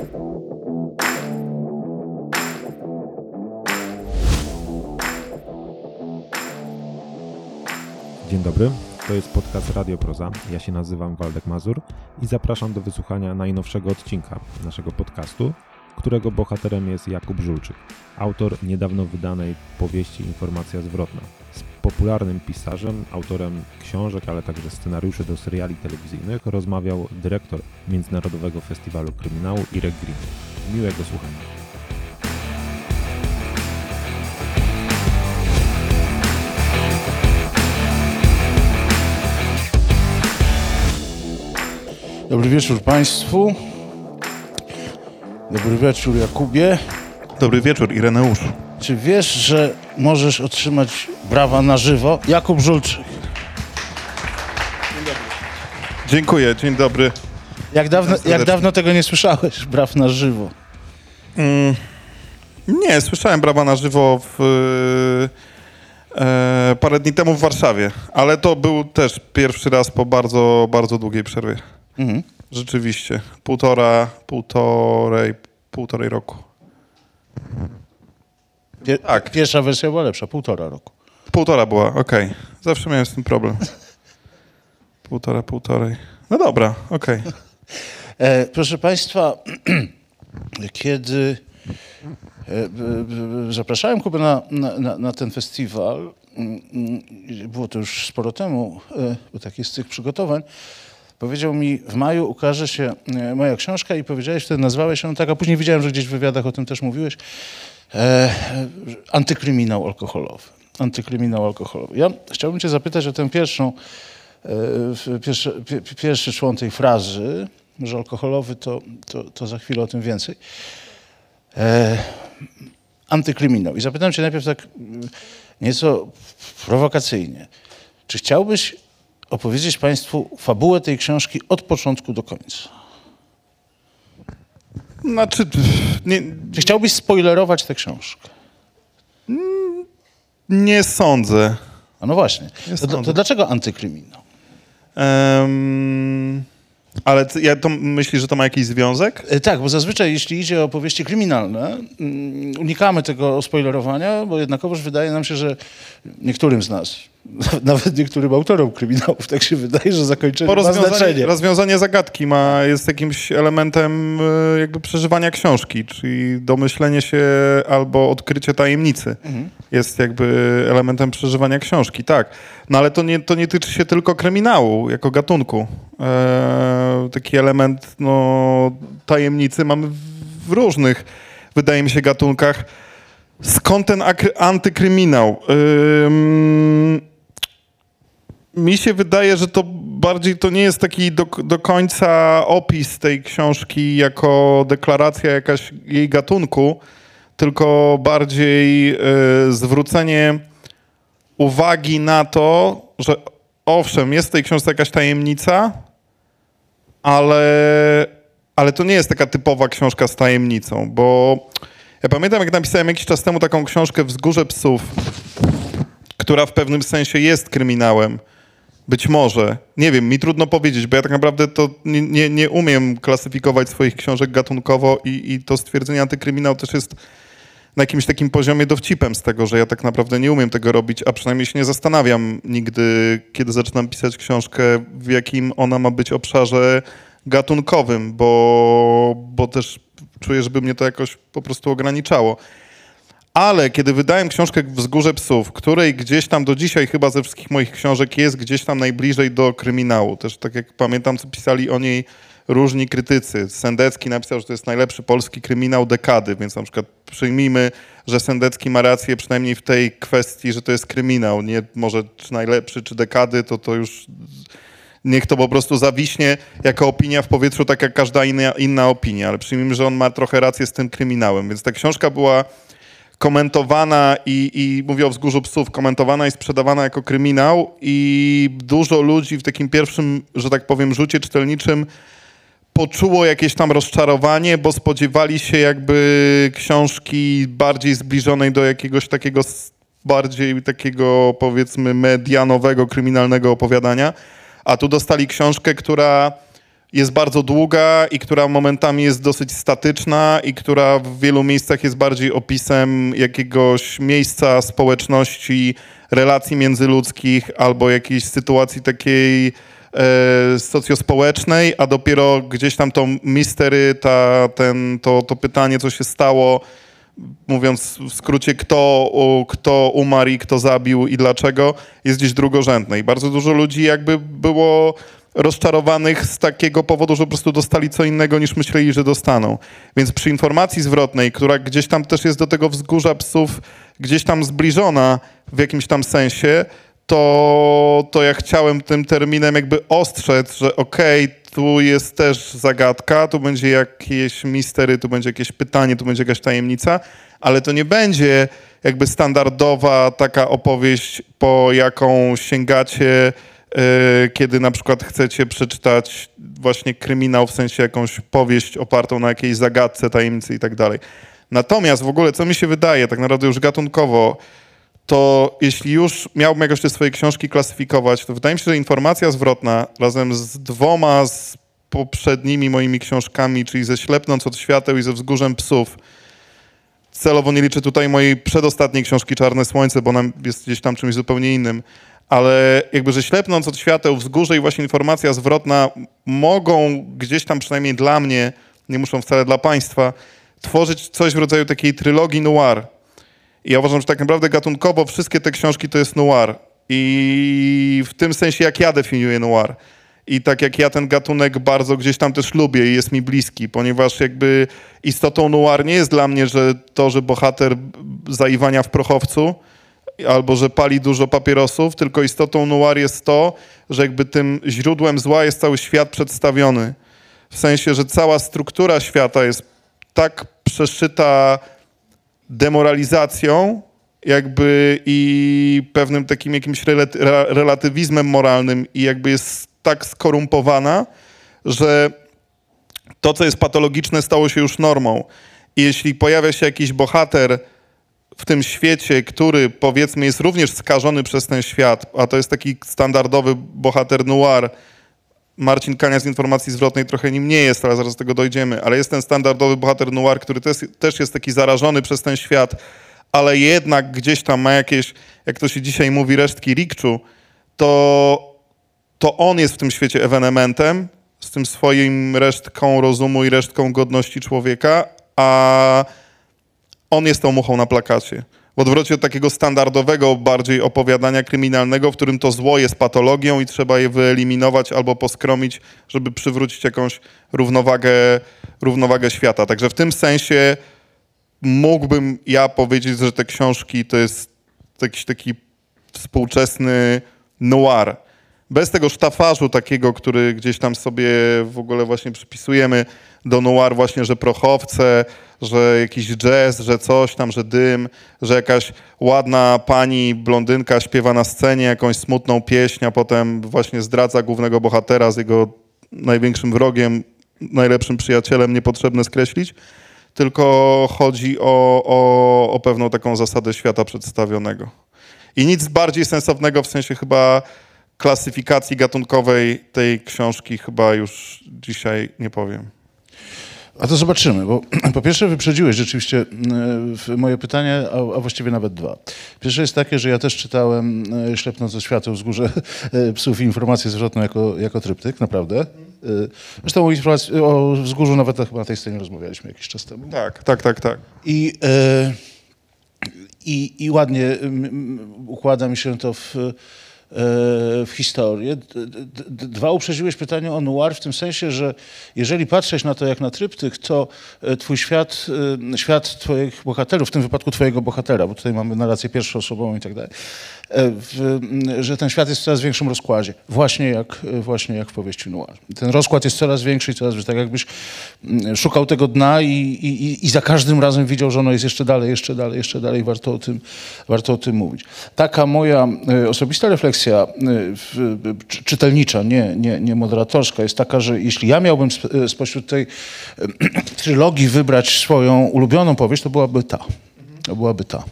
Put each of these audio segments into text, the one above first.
Dzień dobry, to jest podcast Radio Proza. Ja się nazywam Waldek Mazur i zapraszam do wysłuchania najnowszego odcinka naszego podcastu, którego bohaterem jest Jakub Żulczyk, autor niedawno wydanej powieści Informacja zwrotna. Z popularnym pisarzem, autorem książek, ale także scenariuszy do seriali telewizyjnych rozmawiał dyrektor Międzynarodowego Festiwalu Kryminału Irek Green. Miłego słuchania. Dobry wieczór Państwu. Dobry wieczór Jakubie. Dobry wieczór, Ireneuszu. Czy wiesz, że możesz otrzymać brawa na żywo? Jakub Żulczyk. Dziękuję, dzień dobry. Jak dawno, jak dawno tego nie słyszałeś? Braw na żywo. Nie, słyszałem brawa na żywo w, e, parę dni temu w Warszawie, ale to był też pierwszy raz po bardzo, bardzo długiej przerwie. Mhm. Rzeczywiście. Półtora, półtorej, półtorej roku. Pier- Tak. Pierwsza wersja była lepsza, półtora roku. Półtora była, okej. Zawsze miałem z tym problem. Półtora, półtorej. No dobra, okej. E, proszę Państwa, kiedy e, b- zapraszałem Kubę na, na, na, ten festiwal, mm, mm, było to już sporo temu, e, bo taki jest z tych przygotowań, powiedział mi, w maju ukaże się e, moja książka i powiedziałeś, wtedy nazwałeś ją tak, a później widziałem, że gdzieś w wywiadach o tym też mówiłeś, e, e, antykryminał alkoholowy. Antykryminał alkoholowy. Ja chciałbym cię zapytać o tę pierwszą, e, pierwszy, pie, pierwszy człon tej frazy, że alkoholowy, to, to, to za chwilę o tym więcej. E, antykryminał. I zapytam cię najpierw tak mm, nieco prowokacyjnie. Czy chciałbyś opowiedzieć Państwu fabułę tej książki od początku do końca? Znaczy, nie, Czy chciałbyś spoilerować tę książkę? nie sądzę. A no właśnie. Nie To, to, dlaczego antykryminał? Em, ale ty, ja to myślisz, że to ma jakiś związek? E, Tak, bo zazwyczaj jeśli idzie o opowieści kryminalne, mm, unikamy tego spoilerowania, bo jednakowoż wydaje nam się, że niektórym z nas, nawet niektórym autorom kryminałów, tak się wydaje, że zakończenie Bo ma znaczenie. rozwiązanie zagadki ma, jest jakimś elementem e, jakby przeżywania książki, czyli domyślenie się albo odkrycie tajemnicy jest jakby elementem przeżywania książki, tak. No ale to nie, to nie tyczy się tylko kryminału jako gatunku. E, taki element no, tajemnicy mamy w, różnych, wydaje mi się, gatunkach. Skąd ten antykryminał? Ym, mi się wydaje, że to bardziej to nie jest taki do, do końca opis tej książki jako deklaracja jakaś jej gatunku, tylko bardziej y, zwrócenie uwagi na to, że owszem, jest w tej książce jakaś tajemnica, ale, ale to nie jest taka typowa książka z tajemnicą, bo ja pamiętam, jak napisałem jakiś czas temu taką książkę Wzgórze Psów, która w pewnym sensie jest kryminałem. Być może. Nie wiem, mi trudno powiedzieć, bo ja tak naprawdę to nie, nie, nie umiem klasyfikować swoich książek gatunkowo i, i to stwierdzenie antykryminał też jest na jakimś takim poziomie dowcipem z tego, że ja tak naprawdę nie umiem tego robić, a przynajmniej się nie zastanawiam nigdy, kiedy zaczynam pisać książkę, w jakim ona ma być obszarze gatunkowym, bo, bo też czuję, żeby mnie to jakoś po prostu ograniczało. Ale kiedy wydałem książkę Wzgórze Psów, której gdzieś tam do dzisiaj chyba ze wszystkich moich książek jest gdzieś tam najbliżej do kryminału. Też tak jak pamiętam, co pisali o niej różni krytycy. Sendecki napisał, że to jest najlepszy polski kryminał dekady, więc na przykład przyjmijmy, że Sendecki ma rację przynajmniej w tej kwestii, że to jest kryminał. Nie może czy najlepszy, czy dekady, to to już niech to po prostu zawiśnie jako opinia w powietrzu, tak jak każda inna, inna opinia, ale przyjmijmy, że on ma trochę rację z tym kryminałem. Więc ta książka była komentowana i, i mówię o Wzgórzu Psów, komentowana i sprzedawana jako kryminał i dużo ludzi w takim pierwszym, że tak powiem, rzucie czytelniczym poczuło jakieś tam rozczarowanie, bo spodziewali się jakby książki bardziej zbliżonej do jakiegoś takiego bardziej takiego powiedzmy medianowego, kryminalnego opowiadania, a tu dostali książkę, która jest bardzo długa i która momentami jest dosyć statyczna i która w wielu miejscach jest bardziej opisem jakiegoś miejsca, społeczności, relacji międzyludzkich albo jakiejś sytuacji takiej e, socjospołecznej, a dopiero gdzieś tam to mistery, ta, ten, to, to pytanie, co się stało, mówiąc w skrócie, kto, kto umarł i kto zabił i dlaczego, jest gdzieś drugorzędne. I bardzo dużo ludzi jakby było rozczarowanych z takiego powodu, że po prostu dostali co innego niż myśleli, że dostaną. Więc przy informacji zwrotnej, która gdzieś tam też jest do tego wzgórza psów gdzieś tam zbliżona w jakimś tam sensie, to, to ja chciałem tym terminem jakby ostrzec, że okej, tu jest też zagadka, tu będzie jakieś mistery, tu będzie jakieś pytanie, tu będzie jakaś tajemnica, ale to nie będzie jakby standardowa taka opowieść, po jaką sięgacie, kiedy na przykład chcecie przeczytać właśnie kryminał, w sensie jakąś powieść opartą na jakiejś zagadce, tajemnicy i tak dalej. Natomiast w ogóle, co mi się wydaje, tak naprawdę już gatunkowo, to jeśli już miałbym jakoś te swoje książki klasyfikować, to wydaje mi się, że informacja zwrotna razem z dwoma z poprzednimi moimi książkami, czyli ze Ślepnąc od świateł i ze Wzgórzem psów, celowo nie liczę tutaj mojej przedostatniej książki Czarne Słońce, bo ona jest gdzieś tam czymś zupełnie innym, ale jakby, że Ślepnąc od świateł, Wzgórze i właśnie informacja zwrotna mogą gdzieś tam przynajmniej dla mnie, nie muszą wcale dla państwa, tworzyć coś w rodzaju takiej trylogii noir. I ja uważam, że tak naprawdę gatunkowo wszystkie te książki to jest noir. I w tym sensie, jak ja definiuję noir. I tak jak ja ten gatunek bardzo gdzieś tam też lubię i jest mi bliski, ponieważ jakby istotą noir nie jest dla mnie, że to, że bohater zaiwania w prochowcu albo że pali dużo papierosów, tylko istotą noir jest to, że jakby tym źródłem zła jest cały świat przedstawiony. W sensie, że cała struktura świata jest tak przeszyta demoralizacją, jakby i pewnym takim jakimś relat- re- relatywizmem moralnym i jakby jest tak skorumpowana, że to, co jest patologiczne, stało się już normą. I jeśli pojawia się jakiś bohater w tym świecie, który powiedzmy jest również skażony przez ten świat, a to jest taki standardowy bohater noir, Marcin Kania z informacji zwrotnej trochę nim nie jest, ale zaraz do tego dojdziemy, ale jest ten standardowy bohater noir, który też, też jest taki zarażony przez ten świat, ale jednak gdzieś tam ma jakieś, jak to się dzisiaj mówi, resztki rikczu, to, to on jest w tym świecie ewenementem z tym swoim resztką rozumu i resztką godności człowieka, a on jest tą muchą na plakacie. W odwrocie od takiego standardowego bardziej opowiadania kryminalnego, w którym to zło jest patologią i trzeba je wyeliminować albo poskromić, żeby przywrócić jakąś równowagę, równowagę świata. Także w tym sensie mógłbym ja powiedzieć, że te książki to jest jakiś taki współczesny noir. Bez tego sztafarzu takiego, który gdzieś tam sobie w ogóle właśnie przypisujemy do noir właśnie, że prochowce, że jakiś jazz, że coś tam, że dym, że jakaś ładna pani blondynka śpiewa na scenie jakąś smutną pieśń, a potem właśnie zdradza głównego bohatera z jego największym wrogiem, najlepszym przyjacielem, niepotrzebne skreślić, tylko chodzi o, o, o pewną taką zasadę świata przedstawionego. I nic bardziej sensownego w sensie chyba klasyfikacji gatunkowej tej książki chyba już dzisiaj nie powiem. A to zobaczymy, bo po pierwsze wyprzedziłeś rzeczywiście e, moje pytanie, a, właściwie nawet dwa. Pierwsze jest takie, że ja też czytałem e, Ślepnąc ze świateł wzgórze e, psów i informację zwrotną jako, jako tryptyk, naprawdę. Zresztą o, informacji, o wzgórzu nawet chyba na tej scenie rozmawialiśmy jakiś czas temu. Tak, tak, tak, tak. I, i, i ładnie układa mi się to w, w historię. Dwa, uprzedziłeś pytanie o noir w tym sensie, że jeżeli patrzeć na to jak na tryptyk, to e, twój świat, e, świat twoich bohaterów, w tym wypadku twojego bohatera, bo tutaj mamy narrację pierwszoosobową i tak dalej, e, w, m, że ten świat jest w coraz większym rozkładzie, właśnie jak, e, właśnie jak w powieści noir. Ten rozkład jest coraz większy i coraz tak jakbyś szukał tego dna i, i, i- za każdym razem widział, że ono jest jeszcze dalej, jeszcze dalej, jeszcze dalej, warto o tym, warto o tym mówić. Taka moja e, osobista refleksja e, w, w, czy- czytelnicza, nie, nie, nie moderatorska, jest taka, że jeśli ja miałbym sp- e, spośród tej e, trylogii wybrać swoją ulubioną powieść, to byłaby ta. To byłaby ta.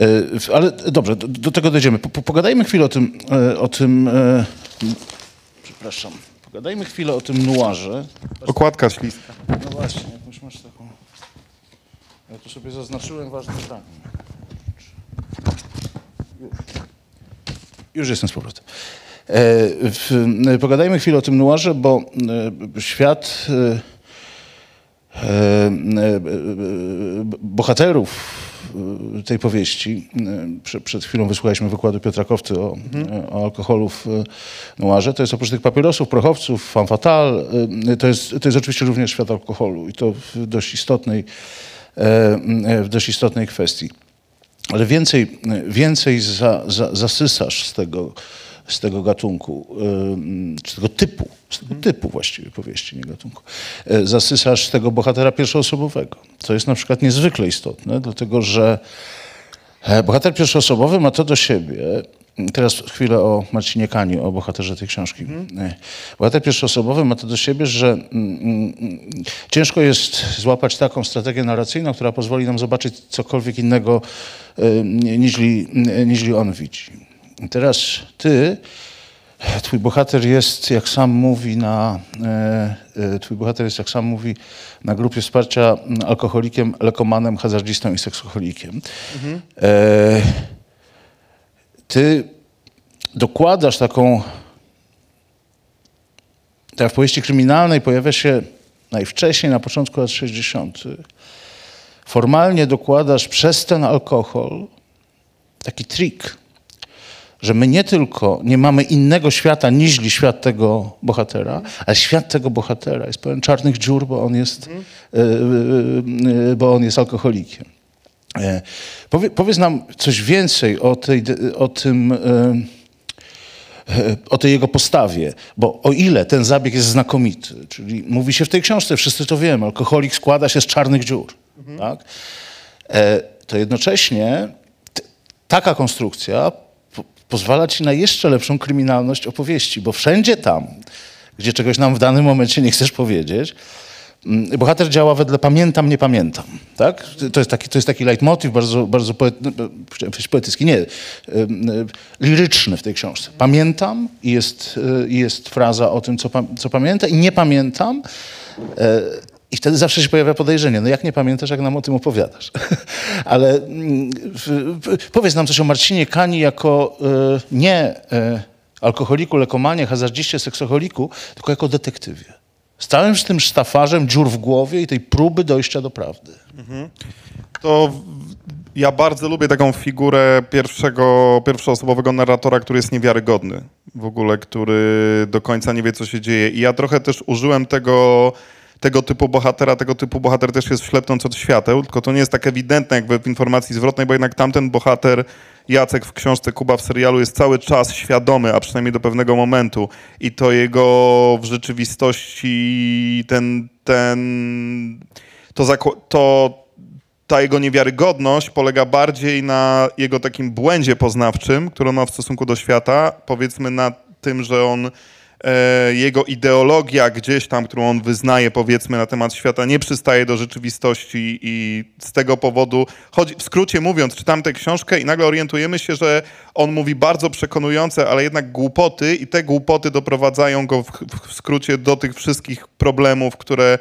E, Ale dobrze, do, do tego dojdziemy. Po, po, pogadajmy chwilę o tym, e, o tym e, przepraszam, Pogadajmy chwilę o tym nuarze. Okładka śliska. No właśnie, jakąś masz taką... Ja tu sobie zaznaczyłem ważny fragment. Już. Jestem z powrotem. Pogadajmy chwilę o tym nuarze, bo świat bohaterów tej powieści. Przed, chwilą wysłuchaliśmy wykładu Piotra Kowty o, o alkoholu w e, nuarze. To jest oprócz tych papierosów, prochowców, fan fatal, e, to jest, to jest oczywiście również świat alkoholu i to w dość istotnej, e, w dość istotnej kwestii. Ale więcej, więcej za, za, zasysasz z tego, z tego gatunku, ym, czy tego typu, z tego typu właściwie powieści, nie gatunku, y, zasysasz tego bohatera pierwszoosobowego, co jest na przykład niezwykle istotne, dlatego że e, bohater pierwszoosobowy ma to do siebie, teraz chwilę o Marcinie Kani, o bohaterze tej książki. E, Bohater pierwszoosobowy ma to do siebie, że mm, mm, mm, ciężko jest złapać taką strategię narracyjną, która pozwoli nam zobaczyć cokolwiek innego e, niźli, niźli on widzi. I teraz ty, twój bohater jest, jak sam mówi na, e, e, twój bohater jest, jak sam mówi, na grupie wsparcia alkoholikiem, lekomanem, hazardzistą i seksoholikiem. E, ty dokładasz taką. Tak, w powieści kryminalnej pojawia się najwcześniej, na początku lat 60. Formalnie dokładasz przez ten alkohol taki trik, że my nie tylko nie mamy innego świata niźli świat tego bohatera, ale świat tego bohatera jest pełen czarnych dziur, bo on jest, e, e, e, bo on jest alkoholikiem. Powie, powiedz nam coś więcej o, tej, o tym, o tej jego postawie, bo o ile ten zabieg jest znakomity, czyli mówi się w tej książce, wszyscy to wiemy, alkoholik składa się z czarnych dziur, tak? E, to jednocześnie taka konstrukcja pozwala ci na jeszcze lepszą kryminalność opowieści, bo wszędzie tam, gdzie czegoś nam w danym momencie nie chcesz powiedzieć, mm, bohater działa wedle pamiętam, nie pamiętam. Tak? To, jest taki, to jest taki leitmotiv bardzo, bardzo poet, no, poetycki, nie, y, liryczny w tej książce. Pamiętam i jest, y, jest fraza o tym, co, co pamiętam i nie pamiętam. I wtedy zawsze się pojawia podejrzenie, no jak nie pamiętasz, jak nam o tym opowiadasz. Ale w, w, powiedz nam coś o Marcinie Kani jako e, nie e, alkoholiku, lekomanie, hazardziście, seksoholiku, tylko jako detektywie. Z całym tym sztafarzem dziur w głowie i tej próby dojścia do prawdy. To w- ja bardzo lubię taką figurę pierwszego, pierwszoosobowego narratora, który jest niewiarygodny. W ogóle, który do końca nie wie, co się dzieje. I ja trochę też użyłem tego, tego typu bohatera. Tego typu bohater też jest ślepnąc od świateł, tylko to nie jest tak ewidentne jakby w informacji zwrotnej, bo jednak tamten bohater, Jacek w książce, Kuba w serialu jest cały czas świadomy, a przynajmniej do pewnego momentu. I to jego w rzeczywistości ten, ten to, to ta jego niewiarygodność polega bardziej na jego takim błędzie poznawczym, który ma w stosunku do świata. Powiedzmy na tym, że on, jego ideologia gdzieś tam, którą on wyznaje, powiedzmy, na temat świata, nie przystaje do rzeczywistości i z tego powodu, chodzi, w skrócie mówiąc, czytam tę książkę i nagle orientujemy się, że on mówi bardzo przekonujące, ale jednak głupoty i te głupoty doprowadzają go w, w skrócie do tych wszystkich problemów, które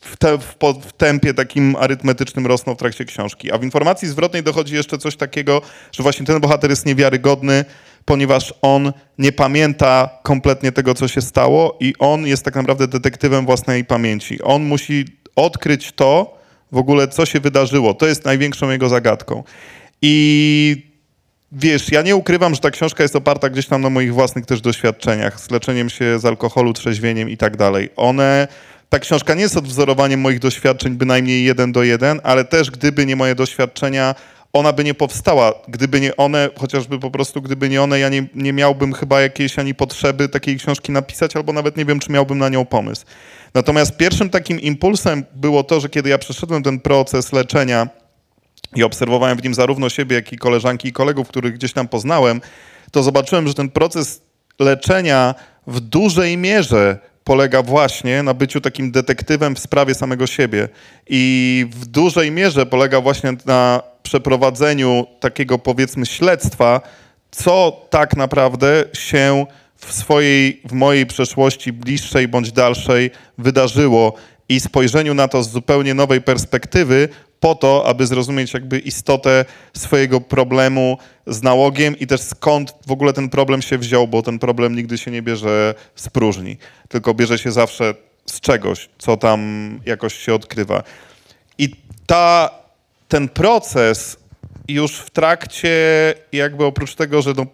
w, te, w, w tempie takim arytmetycznym rosną w trakcie książki. A w informacji zwrotnej dochodzi jeszcze coś takiego, że właśnie ten bohater jest niewiarygodny, ponieważ on nie pamięta kompletnie tego, co się stało i on jest tak naprawdę detektywem własnej pamięci. On musi odkryć to w ogóle, co się wydarzyło. To jest największą jego zagadką. I Wiesz, ja nie ukrywam, że ta książka jest oparta gdzieś tam na moich własnych też doświadczeniach z leczeniem się z alkoholu, trzeźwieniem i tak dalej. One, ta książka nie jest odwzorowaniem moich doświadczeń bynajmniej jeden do jeden, ale też gdyby nie moje doświadczenia, ona by nie powstała. Gdyby nie one, chociażby po prostu gdyby nie one, ja nie, nie miałbym chyba jakiejś ani potrzeby takiej książki napisać, albo nawet nie wiem, czy miałbym na nią pomysł. Natomiast pierwszym takim impulsem było to, że kiedy ja przeszedłem ten proces leczenia, i obserwowałem w nim zarówno siebie, jak i koleżanki i kolegów, których gdzieś tam poznałem, to zobaczyłem, że ten proces leczenia w dużej mierze polega właśnie na byciu takim detektywem w sprawie samego siebie. I w dużej mierze polega właśnie na przeprowadzeniu takiego powiedzmy śledztwa, co tak naprawdę się w swojej, w mojej przeszłości bliższej bądź dalszej wydarzyło i spojrzeniu na to z zupełnie nowej perspektywy po to, aby zrozumieć jakby istotę swojego problemu z nałogiem i też skąd w ogóle ten problem się wziął, bo ten problem nigdy się nie bierze z próżni, tylko bierze się zawsze z czegoś, co tam jakoś się odkrywa. I ta, ten proces już w trakcie, jakby oprócz tego, że no,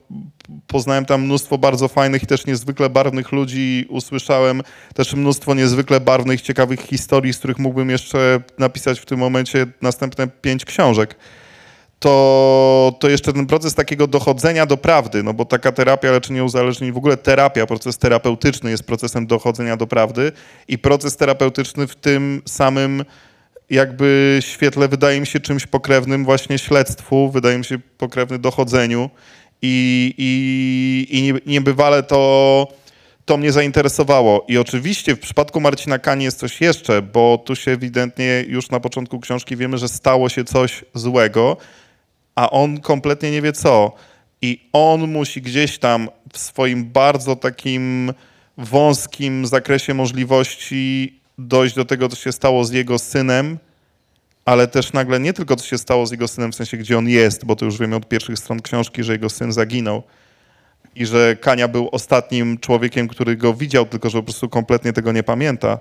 poznałem tam mnóstwo bardzo fajnych i też niezwykle barwnych ludzi, usłyszałem też mnóstwo niezwykle barwnych, ciekawych historii, z których mógłbym jeszcze napisać w tym momencie następne pięć książek. To, to jeszcze ten proces takiego dochodzenia do prawdy, no bo taka terapia leczenia uzależnień, w ogóle terapia, proces terapeutyczny jest procesem dochodzenia do prawdy i proces terapeutyczny w tym samym jakby świetle wydaje mi się czymś pokrewnym właśnie śledztwu, wydaje mi się pokrewny dochodzeniu i, i, i nie- niebywale to, to mnie zainteresowało. I oczywiście w przypadku Marcina Kani jest coś jeszcze, bo tu się ewidentnie już na początku książki wiemy, że stało się coś złego, a on kompletnie nie wie co. I on musi gdzieś tam w swoim bardzo takim wąskim zakresie możliwości dojść do tego, co się stało z jego synem, ale też nagle nie tylko co się stało z jego synem, w sensie gdzie on jest, bo to już wiemy od pierwszych stron książki, że jego syn zaginął i że Kania był ostatnim człowiekiem, który go widział, tylko że po prostu kompletnie tego nie pamięta.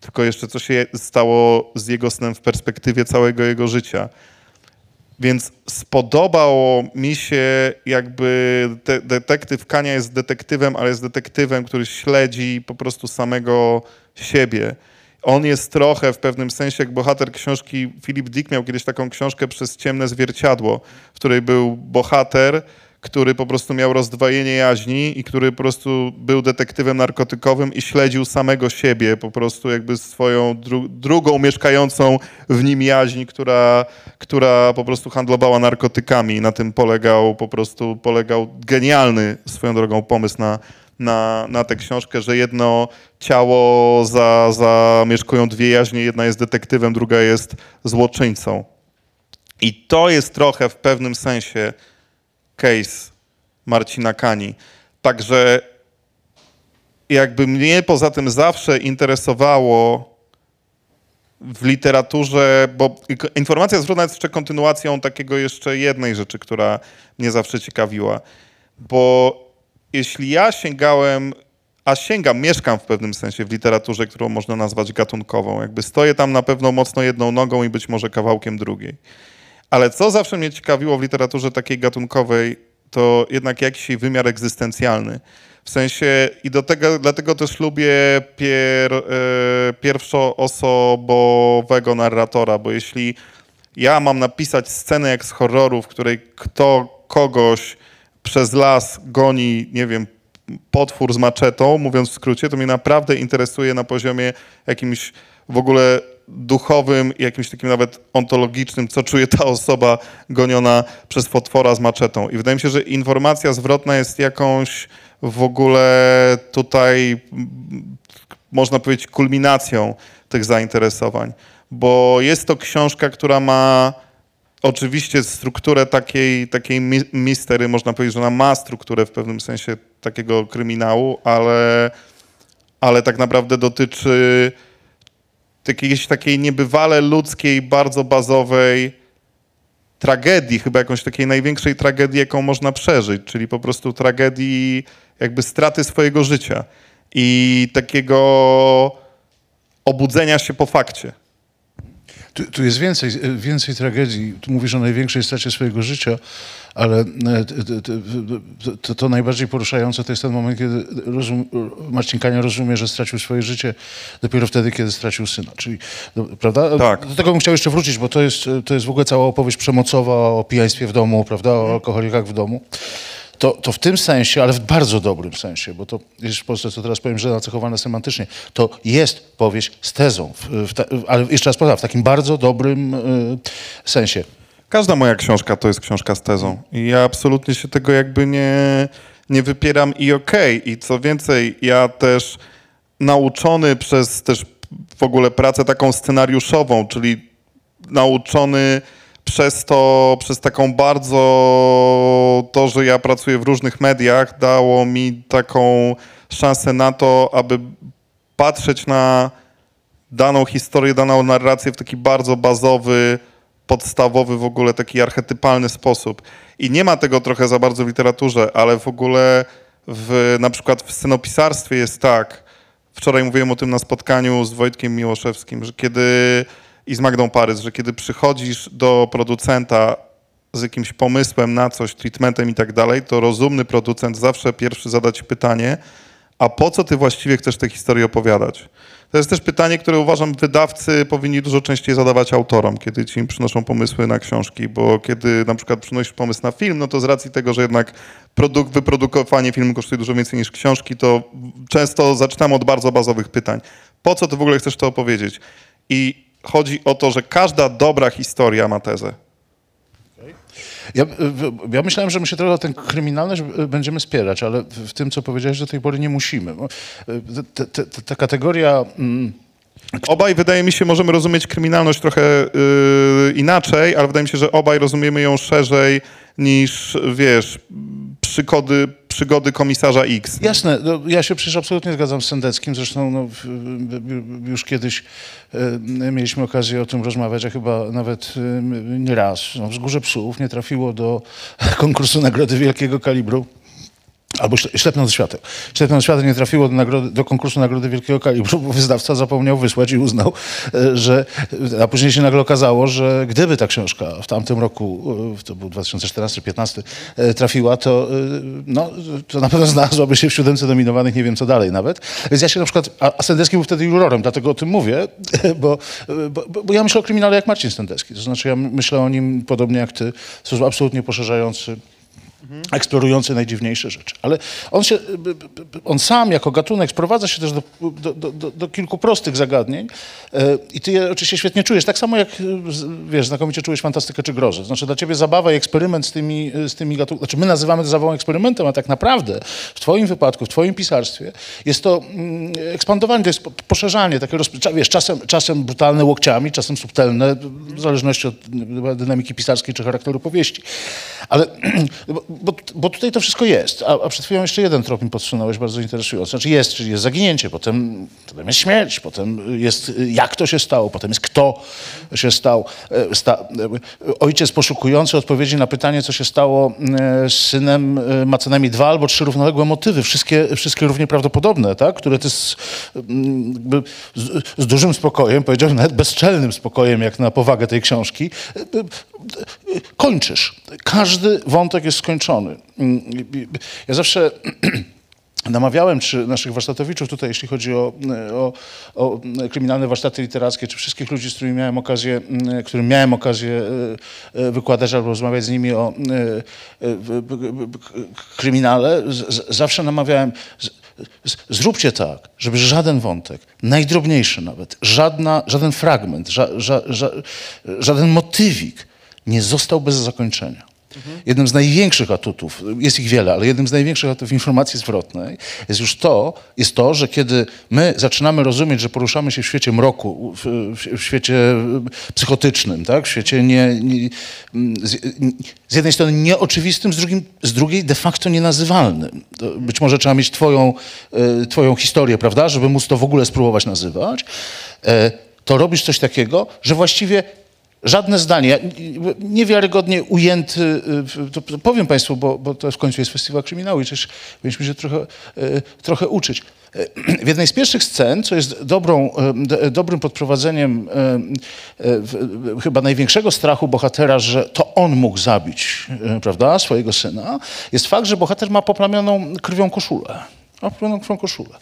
Tylko jeszcze co się stało z jego synem w perspektywie całego jego życia. Więc spodobało mi się, jakby te, detektyw Kania jest detektywem, ale jest detektywem, który śledzi po prostu samego siebie. On jest trochę w pewnym sensie jak bohater książki. Philip Dick miał kiedyś taką książkę przez ciemne zwierciadło, w której był bohater, który po prostu miał rozdwojenie jaźni i który po prostu był detektywem narkotykowym i śledził samego siebie, po prostu jakby swoją dru drugą mieszkającą w nim jaźń, która, która po prostu handlowała narkotykami. Na tym polegał po prostu polegał genialny swoją drogą pomysł na, na, na tę książkę, że jedno ciało za, zamieszkują dwie jaźnie, jedna jest detektywem, druga jest złoczyńcą. I to jest trochę w pewnym sensie case Marcina Kani. Także jakby mnie poza tym zawsze interesowało w literaturze, bo informacja zwrotna jest jeszcze kontynuacją takiego jeszcze jednej rzeczy, która mnie zawsze ciekawiła. Bo jeśli ja sięgałem, a sięgam, mieszkam w pewnym sensie w literaturze, którą można nazwać gatunkową, jakby stoję tam na pewno mocno jedną nogą i być może kawałkiem drugiej. Ale co zawsze mnie ciekawiło w literaturze takiej gatunkowej, to jednak jakiś wymiar egzystencjalny. W sensie, i do tego, dlatego też lubię pier, e, pierwszoosobowego narratora, bo jeśli ja mam napisać scenę jak z horroru, w której kto kogoś przez las goni, nie wiem, potwór z maczetą, mówiąc w skrócie, to mnie naprawdę interesuje na poziomie jakimś w ogóle duchowym i jakimś takim nawet ontologicznym, co czuje ta osoba goniona przez potwora z maczetą. I wydaje mi się, że informacja zwrotna jest jakąś w ogóle tutaj, można powiedzieć, kulminacją tych zainteresowań. Bo jest to książka, która ma oczywiście strukturę takiej, takiej mi- mistery, można powiedzieć, że ona ma strukturę w pewnym sensie takiego kryminału, ale, ale tak naprawdę dotyczy jakiejś takiej niebywale ludzkiej, bardzo bazowej tragedii, chyba jakąś takiej największej tragedii, jaką można przeżyć, czyli po prostu tragedii jakby straty swojego życia i takiego obudzenia się po fakcie. Tu, tu jest więcej, więcej tragedii. Tu mówisz o największej stracie swojego życia, ale e, t- t- t- to, to najbardziej poruszające to jest ten moment, kiedy rozum, Marcin Kania rozumie, że stracił swoje życie dopiero wtedy, kiedy stracił syna. Czyli, no, prawda? Tak. Do tego bym chciał jeszcze wrócić, bo to jest, to jest w ogóle cała opowieść przemocowa o pijaństwie w domu, prawda? O alkoholikach w domu. To, to w tym sensie, ale w bardzo dobrym sensie, bo to jest w Polsce, co teraz powiem, że nacechowane semantycznie, to jest powieść z tezą, w, w ta, ale jeszcze raz powiem, w takim bardzo dobrym y, sensie. Każda moja książka to jest książka z tezą. I ja absolutnie się tego jakby nie, nie wypieram i okej. I co więcej, ja też nauczony przez też w ogóle pracę taką scenariuszową, czyli nauczony przez to, przez taką bardzo to, że ja pracuję w różnych mediach, dało mi taką szansę na to, aby patrzeć na daną historię, daną narrację w taki bardzo bazowy, podstawowy w ogóle taki archetypalny sposób. I nie ma tego trochę za bardzo w literaturze, ale w ogóle w, na przykład w scenopisarstwie jest tak, wczoraj mówiłem o tym na spotkaniu z Wojtkiem Miłoszewskim, że kiedy i z Magdą Parys, że kiedy przychodzisz do producenta z jakimś pomysłem na coś, treatmentem i tak dalej, to rozumny producent zawsze pierwszy zada ci pytanie, a po co ty właściwie chcesz tę historię opowiadać? To jest też pytanie, które uważam wydawcy powinni dużo częściej zadawać autorom, kiedy ci im przynoszą pomysły na książki, bo kiedy na przykład przynosisz pomysł na film, no to z racji tego, że jednak produk- wyprodukowanie filmu kosztuje dużo więcej niż książki, to często zaczynam od bardzo bazowych pytań. Po co ty w ogóle chcesz to opowiedzieć? I chodzi o to, że każda dobra historia ma tezę. Ja, ja myślałem, że my się trochę o tę kryminalność będziemy spierać, ale w tym, co powiedziałeś, do tej pory nie musimy. Te- Ta kategoria... mm, Obaj, wydaje mi się, możemy rozumieć kryminalność trochę yy, inaczej, ale wydaje mi się, że obaj rozumiemy ją szerzej niż, wiesz, przygody, przygody komisarza X. Jasne, no, ja się przecież absolutnie zgadzam z Sendeckim, zresztą no, już kiedyś e, mieliśmy okazję o tym rozmawiać, a chyba nawet e, nie raz. No, Wzgórze Psów nie trafiło do konkursu nagrody wielkiego kalibru. Albo śle- ślepnąc świateł. Ślepnąc świateł nie trafiło do, nagrody, do konkursu nagrody wielkiego kalibru, bo wyznawca zapomniał wysłać i uznał, e, że... A później się nagle okazało, że gdyby ta książka w tamtym roku, e, to był 2014-15, e, trafiła, to, no, to na pewno znalazłaby się w siódemce nominowanych, nie wiem co dalej nawet. Więc ja się na przykład... A, Stendecki był wtedy jurorem, dlatego o tym mówię, bo, bo, bo, ja myślę o kryminale jak Marcin Stendecki. To znaczy ja myślę o nim podobnie jak ty, w sposób absolutnie poszerzający eksplorujący najdziwniejsze rzeczy. Ale on, się, on sam jako gatunek sprowadza się też do, do, do, do, kilku prostych zagadnień e, i ty je oczywiście świetnie czujesz. Tak samo jak, e, wiesz, znakomicie czujesz fantastykę czy grozę. Znaczy dla ciebie zabawa i eksperyment z tymi, z tymi gatunkami, znaczy my nazywamy to zabawą eksperymentem, a tak naprawdę w twoim wypadku, w twoim pisarstwie jest to mm, ekspandowanie, to jest po- poszerzanie, takie, roz, wiesz, czasem, czasem brutalne łokciami, czasem subtelne, w zależności od dynamiki pisarskiej czy charakteru powieści. Ale, bo, bo, tutaj to wszystko jest. A, a przed chwilą jeszcze jeden trop mi podsunąłeś, bardzo interesujący. Znaczy jest, czyli jest zaginięcie, potem, potem jest śmierć, potem jest jak to się stało, potem jest kto się stał. E, Sta, e, ojciec poszukujący odpowiedzi na pytanie, co się stało e, z synem, ma co najmniej dwa albo trzy równoległe motywy, wszystkie, wszystkie równie prawdopodobne, tak? które ty z, z, z dużym spokojem, powiedziałbym nawet bezczelnym spokojem, jak na powagę tej książki, kończysz. Każdy wątek jest skończony. Mm, Ja zawsze namawiałem czy naszych warsztatowiczów tutaj, jeśli chodzi o, o, o kryminalne warsztaty literackie, czy wszystkich ludzi, z którymi miałem okazję, mm, którym miałem okazję e, e, wykładać albo rozmawiać z nimi o e, kryminale, zawsze namawiałem, zróbcie tak, żeby żaden wątek, najdrobniejszy nawet, żadna, żaden fragment, ża, ża, ża, żaden motywik nie został bez zakończenia. Jednym z największych atutów, jest ich wiele, ale jednym z największych atutów informacji zwrotnej jest już to, jest to, że kiedy my zaczynamy rozumieć, że poruszamy się w świecie mroku, w, w, w świecie psychotycznym, tak? w świecie nie, nie, z, z jednej strony nieoczywistym, z, drugim, z drugiej de facto nienazywalnym. To Być może trzeba mieć twoją, e, twoją historię, prawda, żeby móc to w ogóle spróbować nazywać. E, To robisz coś takiego, że właściwie Żadne zdanie, niewiarygodnie ujęty, y, to powiem Państwu, bo, bo to w końcu jest festiwal kryminału i przecież powinniśmy się trochę, y, trochę uczyć. Y, W jednej z pierwszych scen, co jest dobrą, dobrym podprowadzeniem chyba największego strachu bohatera, że to on mógł zabić prawda, swojego syna, jest fakt, że bohater ma poplamioną krwią koszulę. Poplamioną krwią koszulę.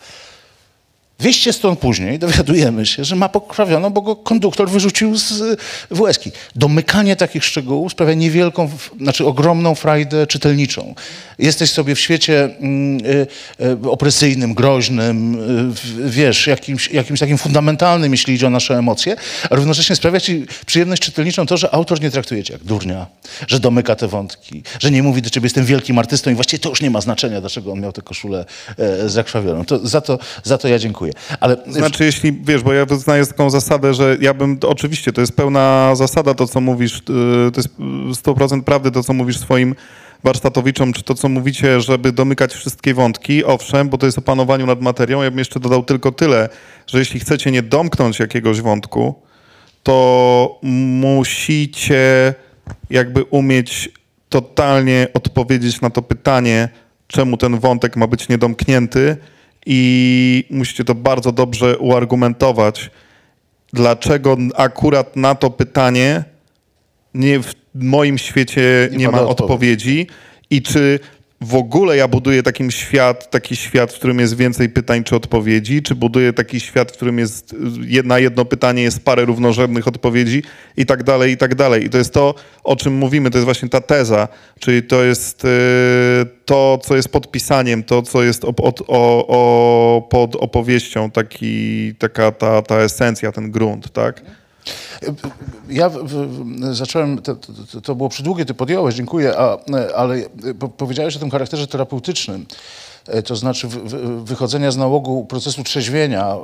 200 stron później dowiadujemy się, że ma pokrawioną, bo go konduktor wyrzucił z WSki. Domykanie takich szczegółów sprawia niewielką, znaczy ogromną frajdę czytelniczą. Jesteś sobie w świecie mm, y, y, opresyjnym, groźnym, y, wiesz, jakimś, jakimś takim fundamentalnym, jeśli idzie o nasze emocje, a równocześnie sprawia ci przyjemność czytelniczą to, że autor nie traktuje cię jak durnia, że domyka te wątki, że nie mówi do ciebie, jestem wielkim artystą i właściwie to już nie ma znaczenia, dlaczego on miał tę koszulę e, zakrwawioną. To, za, to, za to ja dziękuję. Dziękuję. Ale Znaczy, jeśli wiesz, bo ja wyznaję taką zasadę, że ja bym, oczywiście, to jest pełna zasada to, co mówisz, yy, to jest yy, 100% prawdy to, co mówisz swoim warsztatowiczom, czy to, co mówicie, żeby domykać wszystkie wątki, owszem, bo to jest o panowaniu nad materią. Ja bym jeszcze dodał tylko tyle, że jeśli chcecie nie domknąć jakiegoś wątku, to musicie jakby umieć totalnie odpowiedzieć na to pytanie, czemu ten wątek ma być niedomknięty i musicie to bardzo dobrze uargumentować, dlaczego akurat na to pytanie nie w moim świecie Nie nie, ma odpowiedzi i czy w ogóle ja buduję takim świat, taki świat, w którym jest więcej pytań czy odpowiedzi, czy buduję taki świat, w którym jest na jedno pytanie jest parę równorzędnych odpowiedzi i tak dalej, i tak dalej. I to jest to, o czym mówimy, to jest właśnie ta teza, czyli to jest y, to, co jest podpisaniem, to, co jest op- od, o, o, pod opowieścią, taki, taka ta, ta esencja, ten grunt, tak? Ja w, w, zacząłem, to, to, to było przydługie, ty podjąłeś, dziękuję, a, ale po, powiedziałeś o tym charakterze terapeutycznym, to znaczy wychodzenia z nałogu procesu trzeźwienia,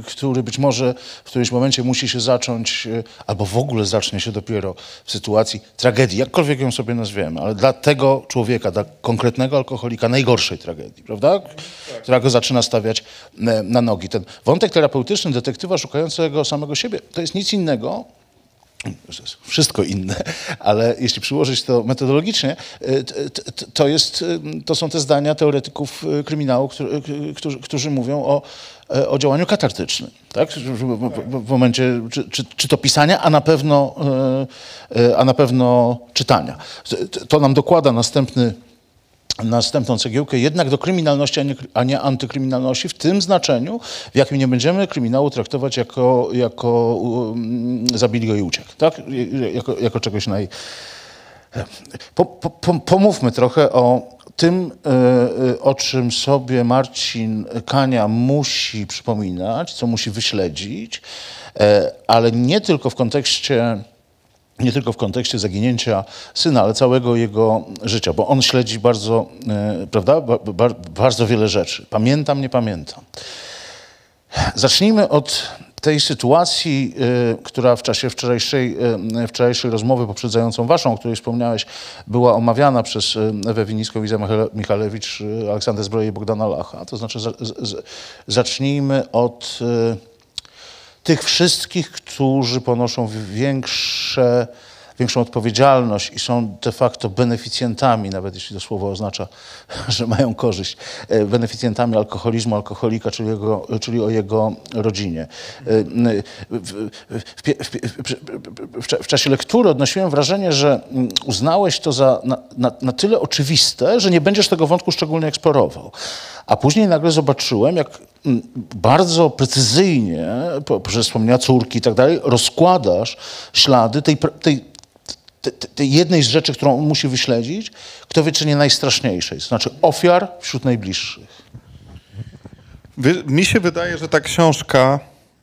y, który być może w którymś momencie musi się zacząć, y, albo w ogóle zacznie się dopiero w sytuacji tragedii, jakkolwiek ją sobie nazwiemy, ale dla tego człowieka, dla konkretnego alkoholika najgorszej tragedii, prawda? Która go zaczyna stawiać e, na nogi. Ten wątek terapeutyczny detektywa szukającego samego siebie to jest nic innego, wszystko inne, ale jeśli przyłożyć to metodologicznie, y, to, jest, y, to są te zdania teoretyków y, kryminału, którzy, którzy, mówią o, o działaniu katartycznym. Tak? W- momencie czy, czy, czy to pisania, a na pewno, a na pewno czytania. To nam dokłada następny następną cegiełkę jednak do kryminalności, a nie, a nie antykryminalności, w tym znaczeniu, w jakim nie będziemy kryminału traktować jako, jako um, zabili go i uciekł, tak? Jako, jako czegoś naj... Po, po, po, pomówmy trochę o tym, e, e, o czym sobie Marcin Kania musi przypominać, co musi wyśledzić, e, ale nie tylko w kontekście nie tylko w kontekście zaginięcia syna, ale całego jego życia, bo on śledzi bardzo, e, prawda, ba, ba, bardzo wiele rzeczy. Pamiętam, nie pamiętam. Zacznijmy od tej sytuacji, e, która w czasie wczorajszej, e, wczorajszej rozmowy poprzedzającą waszą, o której wspomniałeś, była omawiana przez Ewę Winicką, Michalewicz, e, Aleksanдрę Zbroję i Bogdana Lacha. To znaczy zacznijmy od tych wszystkich, którzy ponoszą większe, większą odpowiedzialność i są de facto beneficjentami, nawet jeśli to słowo oznacza, że mają korzyść, e, beneficjentami alkoholizmu, alkoholika, czyli, jego, czyli o jego rodzinie. E, W, w, w, w, czasie lektury odnosiłem wrażenie, że mm, uznałeś to za na, na, na tyle oczywiste, że nie będziesz tego wątku szczególnie eksplorował. A później nagle zobaczyłem, jak mm, bardzo precyzyjnie, poprzez wspomnienia córki i tak dalej, rozkładasz ślady tej, tej, te- te- jednej z rzeczy, którą musi wyśledzić, kto wie, czy nie najstraszniejszej, to znaczy ofiar wśród najbliższych. Wy- Mi się wydaje, że ta książka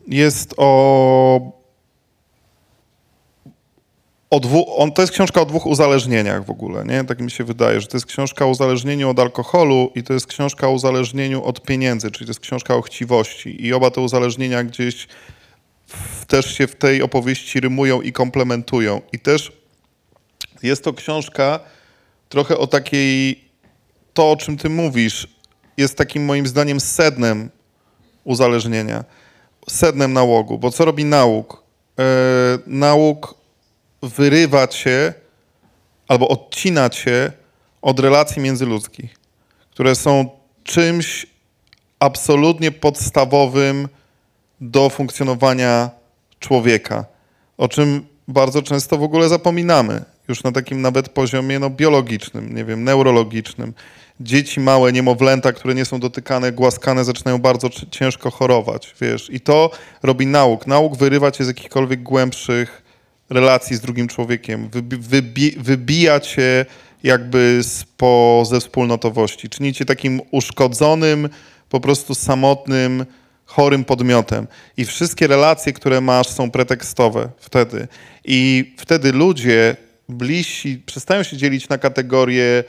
jest o. o dwu, on, to jest książka o dwóch uzależnieniach w ogóle, nie? Tak mi się wydaje, że to jest książka o uzależnieniu od alkoholu i to jest książka o uzależnieniu od pieniędzy, czyli to jest książka o chciwości. I oba te uzależnienia gdzieś w, też się w tej opowieści rymują i komplementują. I też jest to książka trochę o takiej, to o czym ty mówisz, jest takim moim zdaniem sednem uzależnienia, sednem nałogu. Bo co robi nauk? E, nauk wyrywa cię albo odcina cię od relacji międzyludzkich, które są czymś absolutnie podstawowym do funkcjonowania człowieka, o czym bardzo często w ogóle zapominamy, już na takim nawet poziomie no, biologicznym, nie wiem, neurologicznym. Dzieci małe, niemowlęta, które nie są dotykane, głaskane, zaczynają bardzo ciężko chorować, wiesz. I to robi nauk. Nauk wyrywa cię z jakichkolwiek głębszych relacji z drugim człowiekiem, wybi- wybi- wybija cię jakby z, po, ze wspólnotowości, czyni cię takim uszkodzonym, po prostu samotnym, chorym podmiotem. I wszystkie relacje, które masz, są pretekstowe wtedy. I wtedy ludzie bliżsi przestają się dzielić na kategorie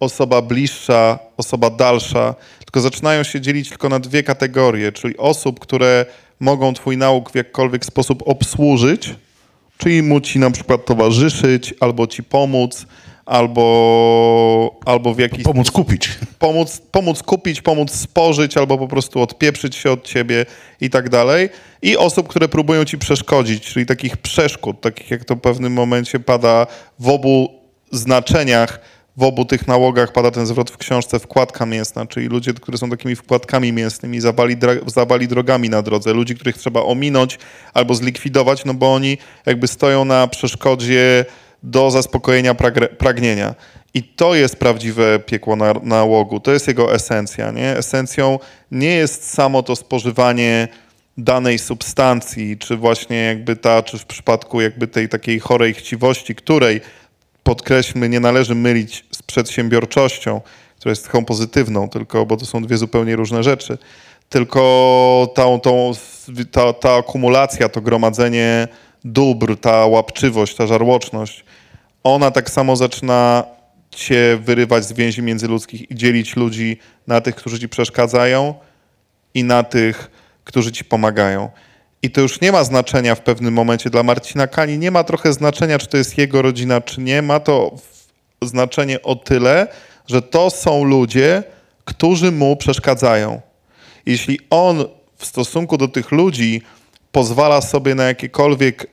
osoba bliższa, osoba dalsza, tylko zaczynają się dzielić tylko na dwie kategorie, czyli osób, które mogą twój nauk w jakikolwiek sposób obsłużyć, czyli mu ci na przykład towarzyszyć, albo ci pomóc, albo, albo w jakiś Pomóc kupić. pomóc, pomóc kupić, pomóc spożyć, albo po prostu odpieprzyć się od ciebie i tak dalej. I osób, które próbują ci przeszkodzić, czyli takich przeszkód, takich jak to w pewnym momencie pada w obu znaczeniach, w obu tych nałogach pada ten zwrot w książce wkładka mięsna, czyli ludzie, którzy są takimi wkładkami mięsnymi, zawali, dra- zawali drogami na drodze, ludzi, których trzeba ominąć albo zlikwidować, no bo oni jakby stoją na przeszkodzie do zaspokojenia pragnienia. I to jest prawdziwe piekło na, nałogu, to jest jego esencja. Nie? Esencją nie jest samo to spożywanie danej substancji, czy właśnie jakby ta, czy w przypadku jakby tej takiej chorej chciwości, której podkreślmy, nie należy mylić z przedsiębiorczością, która jest cechą pozytywną, tylko, bo to są dwie zupełnie różne rzeczy. Tylko tą, ta, ta akumulacja, to gromadzenie dóbr, ta łapczywość, ta żarłoczność, ona tak samo zaczyna cię wyrywać z więzi międzyludzkich i dzielić ludzi na tych, którzy ci przeszkadzają i na tych, którzy ci pomagają. I to już nie ma znaczenia w pewnym momencie dla Marcina Kani, nie ma trochę znaczenia, czy to jest jego rodzina, czy nie. Ma to znaczenie o tyle, że to są ludzie, którzy mu przeszkadzają. Jeśli on w stosunku do tych ludzi pozwala sobie na jakiekolwiek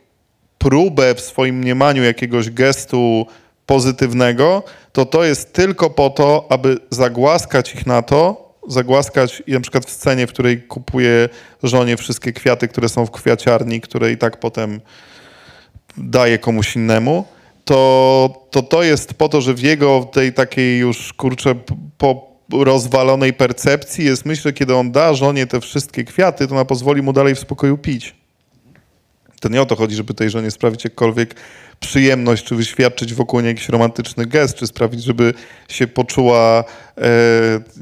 próbę w swoim mniemaniu jakiegoś gestu pozytywnego, to to jest tylko po to, aby zagłaskać ich na to, zagłaskać na przykład w scenie, w której kupuje żonie wszystkie kwiaty, które są w kwiaciarni, które i tak potem daje komuś innemu, to to, to jest po to, że w jego tej takiej już, kurczę, po rozwalonej percepcji jest myśl, że kiedy on da żonie te wszystkie kwiaty, to ona pozwoli mu dalej w spokoju pić. To nie o to chodzi, żeby tej żonie sprawić jakkolwiek przyjemność, czy wyświadczyć wokół niej jakiś romantyczny gest, czy sprawić, żeby się poczuła e,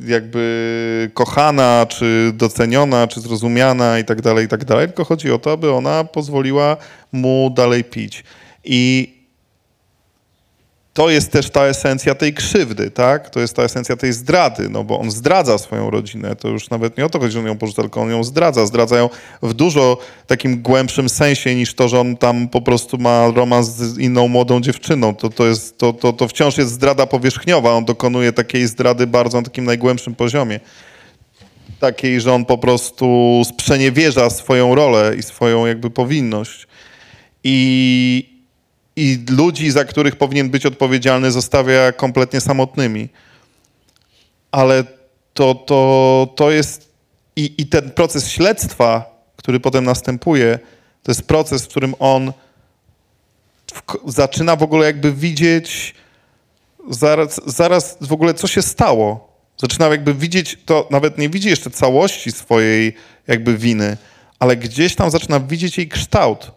jakby kochana, czy doceniona, czy zrozumiana i tak dalej, i tak dalej. Tylko chodzi o to, aby ona pozwoliła mu dalej pić. I to jest też ta esencja tej krzywdy, tak? To jest ta esencja tej zdrady, no bo on zdradza swoją rodzinę. To już nawet nie o to chodzi, że on ją porzuca, tylko on ją zdradza. Zdradza ją w dużo takim głębszym sensie niż to, że on tam po prostu ma romans z inną młodą dziewczyną. To, to, jest, to, to, to wciąż jest zdrada powierzchniowa. On dokonuje takiej zdrady bardzo na takim najgłębszym poziomie. Takiej, że on po prostu sprzeniewierza swoją rolę i swoją jakby powinność. I, i ludzi, za których powinien być odpowiedzialny, zostawia kompletnie samotnymi. Ale to, to, to jest. I, I ten proces śledztwa, który potem następuje, to jest proces, w którym on w, zaczyna w ogóle jakby widzieć zaraz, zaraz w ogóle, co się stało. Zaczyna jakby widzieć to, nawet nie widzi jeszcze całości swojej jakby winy, ale gdzieś tam zaczyna widzieć jej kształt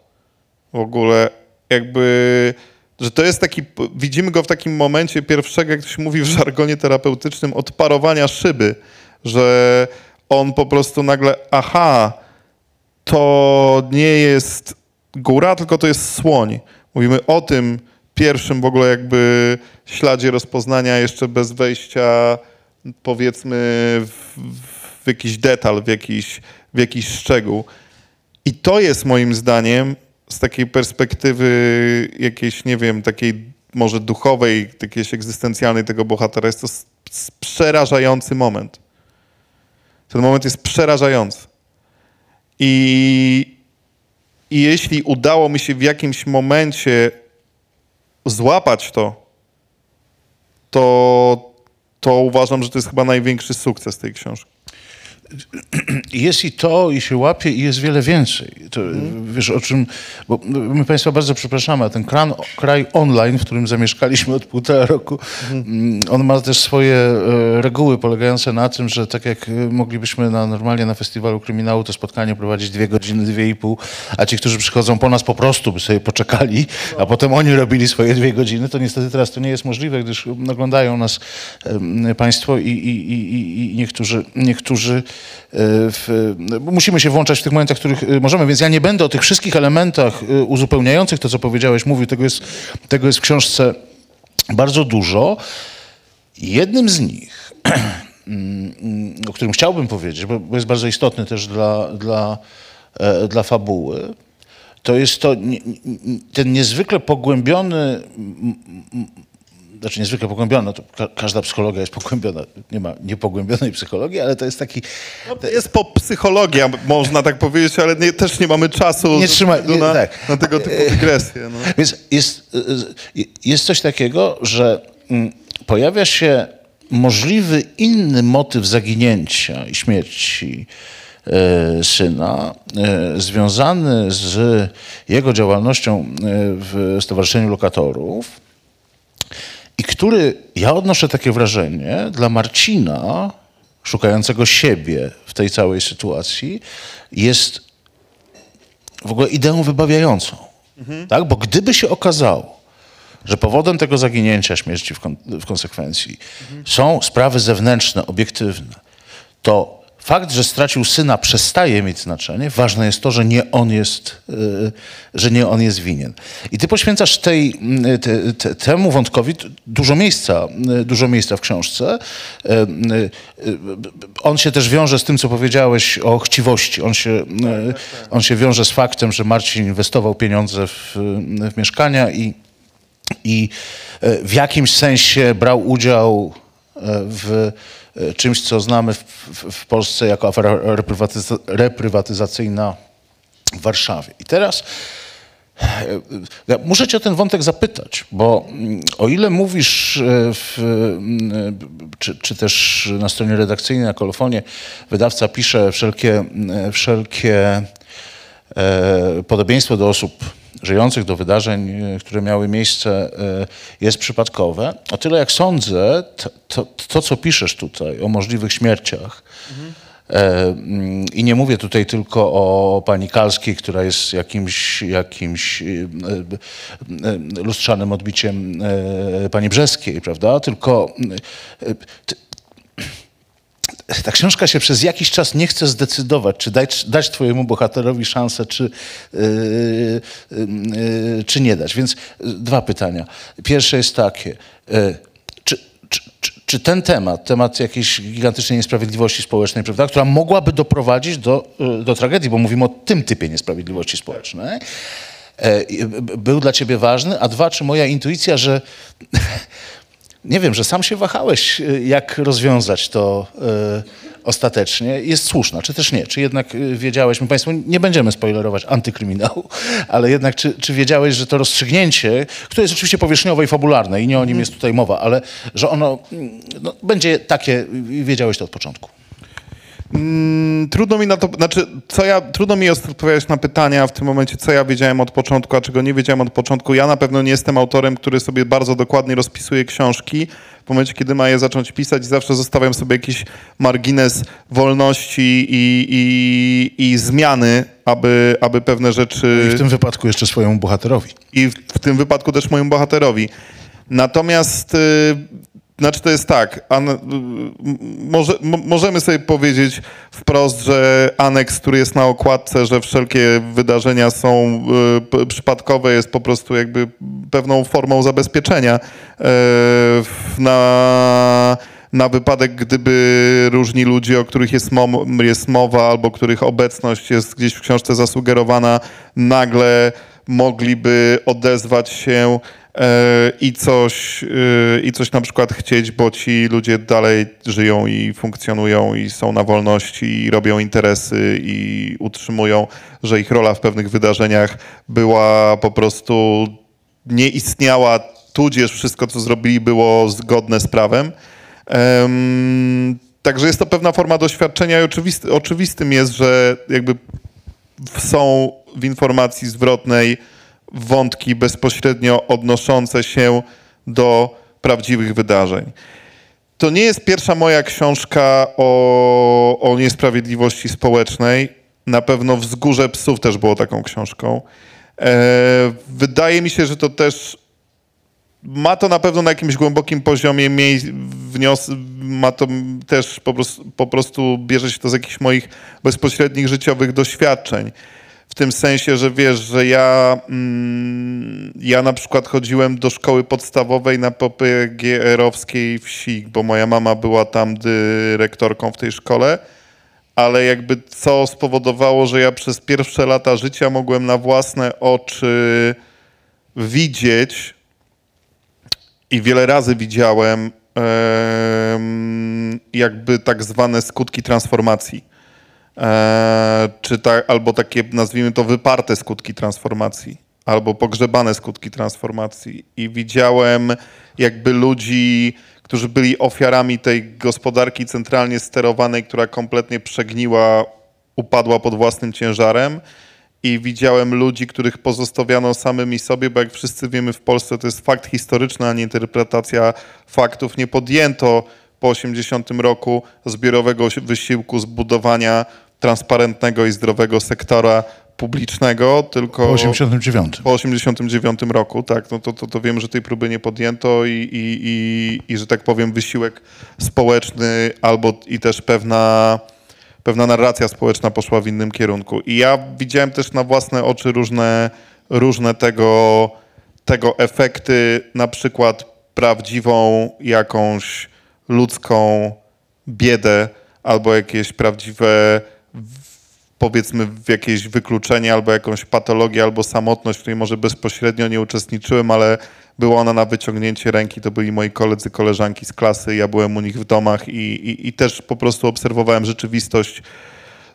w ogóle jakby, że to jest taki, widzimy go w takim momencie pierwszego, jak to się mówi w żargonie terapeutycznym, odparowania szyby, że on po prostu nagle, aha, to nie jest góra, tylko to jest słoń. Mówimy o tym pierwszym w ogóle jakby śladzie rozpoznania jeszcze bez wejścia powiedzmy w, w jakiś detal, w jakiś, w jakiś szczegół. I to jest moim zdaniem z takiej perspektywy jakiejś, nie wiem, takiej może duchowej, jakiejś egzystencjalnej tego bohatera, jest to przerażający moment. Ten moment jest przerażający. I, I jeśli udało mi się w jakimś momencie złapać to, to, to uważam, że to jest chyba największy sukces tej książki. Jest i to, i się łapie, i jest wiele więcej. To, Wiesz o czym, bo my Państwa bardzo przepraszamy, a ten kran, kraj online, w którym zamieszkaliśmy od półtora roku, mm, on ma też swoje e, reguły polegające na tym, że tak jak e, moglibyśmy na, normalnie na festiwalu kryminału to spotkanie prowadzić dwie godziny, dwie i pół, a ci, którzy przychodzą po nas po prostu by sobie poczekali, a potem oni robili swoje dwie godziny, to niestety teraz to nie jest możliwe, gdyż oglądają nas em, Państwo i, i, i, i- niektórzy, niektórzy e, w, musimy się włączać w tych momentach, w których e, możemy, więc ja nie będę o tych wszystkich elementach e, uzupełniających to, co powiedziałeś, mówił. Tego jest, tego jest w książce bardzo dużo. Jednym z nich, o którym chciałbym powiedzieć, bo bo jest bardzo istotny też dla, dla, e, dla fabuły, to jest to ten niezwykle pogłębiony, znaczy niezwykle pogłębiony, no to ka- każda psychologia jest pogłębiona, nie ma niepogłębionej psychologii, ale to jest taki, Jest popsychologia, można tak powiedzieć, ale nie, też nie mamy czasu Nie trzymaj- nie, na, tak. na tego typu dygresje. No. Więc jest, y, jest coś takiego, że mm, pojawia się możliwy inny motyw zaginięcia i śmierci e, syna, e, związany z jego działalnością e, w Stowarzyszeniu Lokatorów i który, ja odnoszę takie wrażenie, dla Marcina, szukającego siebie w tej całej sytuacji, jest w ogóle ideą wybawiającą. Tak? Bo gdyby się okazało, że powodem tego zaginięcia, śmierci w, kon- w konsekwencji są sprawy zewnętrzne, obiektywne, to fakt, że stracił syna przestaje mieć znaczenie. Ważne jest to, że nie on jest, y, że nie on jest winien. I ty poświęcasz tej, y, te, te, temu wątkowi dużo miejsca, y, dużo miejsca w książce. Y, On się też wiąże z tym, co powiedziałeś o chciwości. On się, y, on się wiąże z faktem, że Marcin inwestował pieniądze w, w mieszkania i i e, w jakimś sensie brał udział e, w e, czymś, co znamy w, w, w Polsce jako afera reprywatyza- reprywatyzacyjna w Warszawie. I teraz e, ja muszę cię o ten wątek zapytać, bo mm, o ile mówisz, e, w, mm, czy, czy też na stronie redakcyjnej, na kolofonie, wydawca pisze wszelkie, mm, wszelkie e, podobieństwo do osób żyjących, do wydarzeń, e, które miały miejsce, e, jest przypadkowe. O tyle jak sądzę, to, to, to co piszesz tutaj o możliwych śmierciach, mm, i nie mówię tutaj tylko o pani Kalskiej, która jest jakimś, jakimś lustrzanym odbiciem pani Brzeskiej, prawda? Tylko ty- ta książka się przez jakiś czas nie chce zdecydować, czy dać, dać twojemu bohaterowi szansę, czy, yy, yy, czy nie dać. Więc y, dwa pytania. Pierwsze jest takie. Yy, czy, czy, ten temat, temat jakiejś gigantycznej niesprawiedliwości społecznej, prawda, która mogłaby doprowadzić do, yy, do tragedii, bo mówimy o tym typie niesprawiedliwości społecznej, był dla ciebie ważny, a dwa, czy moja intuicja, że nie wiem, że sam się wahałeś, y, jak rozwiązać to y, ostatecznie, jest słuszna, czy też nie? Czy jednak y, wiedziałeś, my Państwu nie będziemy spoilerować antykryminału, ale jednak czy, czy wiedziałeś, że to rozstrzygnięcie, które jest oczywiście powierzchniowe i fabularne i nie o nim jest tutaj mowa, ale że ono mm, no, będzie takie, y, wiedziałeś to od początku. Mm, Trudno mi na to, znaczy, co ja, trudno mi jest odpowiadać na pytania w tym momencie, co ja wiedziałem od początku, a czego nie wiedziałem od początku. Ja na pewno nie jestem autorem, który sobie bardzo dokładnie rozpisuje książki. W momencie, kiedy ma je zacząć pisać, zawsze zostawiam sobie jakiś margines wolności i, i, i zmiany, aby, aby pewne rzeczy I w tym wypadku jeszcze swojemu bohaterowi. i w, w tym wypadku też mojemu bohaterowi. Natomiast, y, znaczy to jest tak, an, może, możemy sobie powiedzieć wprost, że aneks, który jest na okładce, że wszelkie wydarzenia są y, przypadkowe, jest po prostu jakby pewną formą zabezpieczenia y, na na wypadek, gdyby różni ludzie, o których jest, mom, jest mowa, albo których obecność jest gdzieś w książce zasugerowana, nagle mogliby odezwać się e, i, coś, e, i coś na przykład chcieć, bo ci ludzie dalej żyją i funkcjonują i są na wolności i robią interesy i utrzymują, że ich rola w pewnych wydarzeniach była po prostu nie istniała, tudzież wszystko, co zrobili, było zgodne z prawem. Em, także jest to pewna forma doświadczenia i oczywisty, oczywistym jest, że jakby są w informacji zwrotnej wątki bezpośrednio odnoszące się do prawdziwych wydarzeń. To nie jest pierwsza moja książka o, o niesprawiedliwości społecznej. Na pewno Wzgórze Psów też było taką książką. E, wydaje mi się, że to też ma to na pewno na jakimś głębokim poziomie mniej wnios, ma to też po prostu, po prostu bierze się to z jakichś moich bezpośrednich życiowych doświadczeń. w tym sensie, że wiesz, że ja, mm, ja na przykład chodziłem do szkoły podstawowej na PPGR-owskiej wsi, bo moja mama była tam dyrektorką w tej szkole, ale jakby co spowodowało, że ja przez pierwsze lata życia mogłem na własne oczy widzieć i wiele razy widziałem em, jakby tak zwane skutki transformacji. E, czy ta, albo takie, nazwijmy to, wyparte skutki transformacji, albo pogrzebane skutki transformacji. I widziałem jakby ludzi, którzy byli ofiarami tej gospodarki centralnie sterowanej, która kompletnie przegniła, upadła pod własnym ciężarem. I widziałem ludzi, których pozostawiano samymi sobie, bo jak wszyscy wiemy w Polsce to jest fakt historyczny, a nie interpretacja faktów. Nie podjęto po 80 roku zbiorowego wysiłku zbudowania transparentnego i zdrowego sektora publicznego, tylko Po 89. po 89 roku, tak, no to, to, to wiem, że tej próby nie podjęto i, i, i, i że tak powiem wysiłek społeczny albo i też pewna, pewna narracja społeczna poszła w innym kierunku. I ja widziałem też na własne oczy różne, różne tego, tego efekty, na przykład prawdziwą jakąś ludzką biedę albo jakieś prawdziwe powiedzmy w jakieś wykluczenie albo jakąś patologię albo samotność, w której może bezpośrednio nie uczestniczyłem, ale była ona na wyciągnięcie ręki. To byli moi koledzy, koleżanki z klasy, ja byłem u nich w domach i, i, i też po prostu obserwowałem rzeczywistość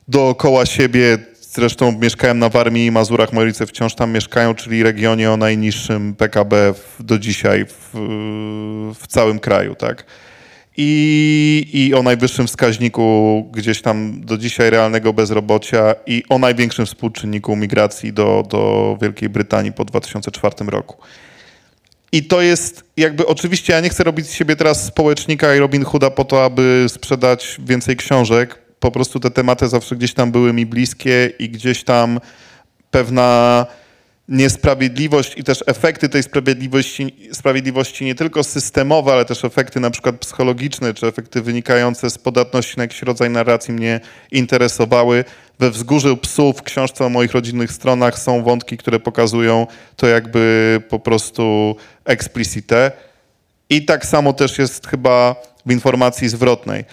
dookoła siebie. Zresztą mieszkałem na Warmii i Mazurach, moi rodzice wciąż tam mieszkają, czyli regionie o najniższym PKB w, do dzisiaj w, w całym kraju, tak? I, i o najwyższym wskaźniku gdzieś tam do dzisiaj realnego bezrobocia i o największym współczynniku migracji do, do Wielkiej Brytanii po 2004 roku. I to jest jakby, oczywiście ja nie chcę robić z siebie teraz społecznika i Robin Hooda po to, aby sprzedać więcej książek. Po prostu te tematy zawsze gdzieś tam były mi bliskie i gdzieś tam pewna niesprawiedliwość i też efekty tej sprawiedliwości, sprawiedliwości nie tylko systemowe, ale też efekty na przykład psychologiczne, czy efekty wynikające z podatności na jakiś rodzaj narracji mnie interesowały. We Wzgórzu Psów w książce o moich rodzinnych stronach są wątki, które pokazują to jakby po prostu explicite. I tak samo też jest chyba w informacji zwrotnej.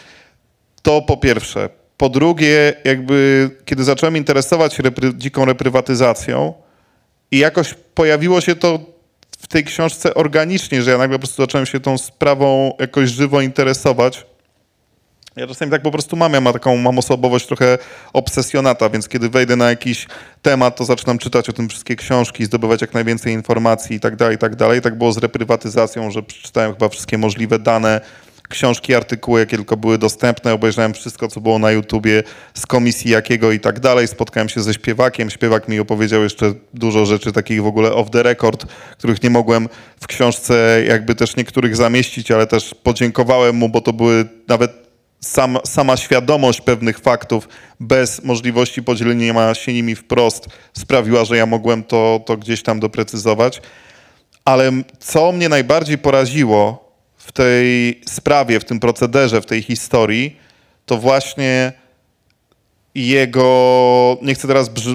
To po pierwsze. Po drugie, jakby kiedy zacząłem interesować się repry, dziką reprywatyzacją, i jakoś pojawiło się to w tej książce organicznie, że ja nagle po prostu zacząłem się tą sprawą jakoś żywo interesować. Ja czasami tak po prostu mam, ja mam taką, mam osobowość trochę obsesjonata, więc kiedy wejdę na jakiś temat, to zaczynam czytać o tym wszystkie książki, zdobywać jak najwięcej informacji i tak dalej, i tak dalej. Tak było z reprywatyzacją, że przeczytałem chyba wszystkie możliwe dane, książki, artykuły, jakie tylko były dostępne, obejrzałem wszystko, co było na YouTubie z komisji jakiego i tak dalej. Spotkałem się ze śpiewakiem, śpiewak mi opowiedział jeszcze dużo rzeczy takich w ogóle off the record, których nie mogłem w książce jakby też niektórych zamieścić, ale też podziękowałem mu, bo to były nawet sam, sama świadomość pewnych faktów bez możliwości podzielenia się nimi wprost sprawiła, że ja mogłem to, to gdzieś tam doprecyzować. Ale co mnie najbardziej poraziło w tej sprawie, w tym procederze, w tej historii, to właśnie jego, nie chcę teraz brz,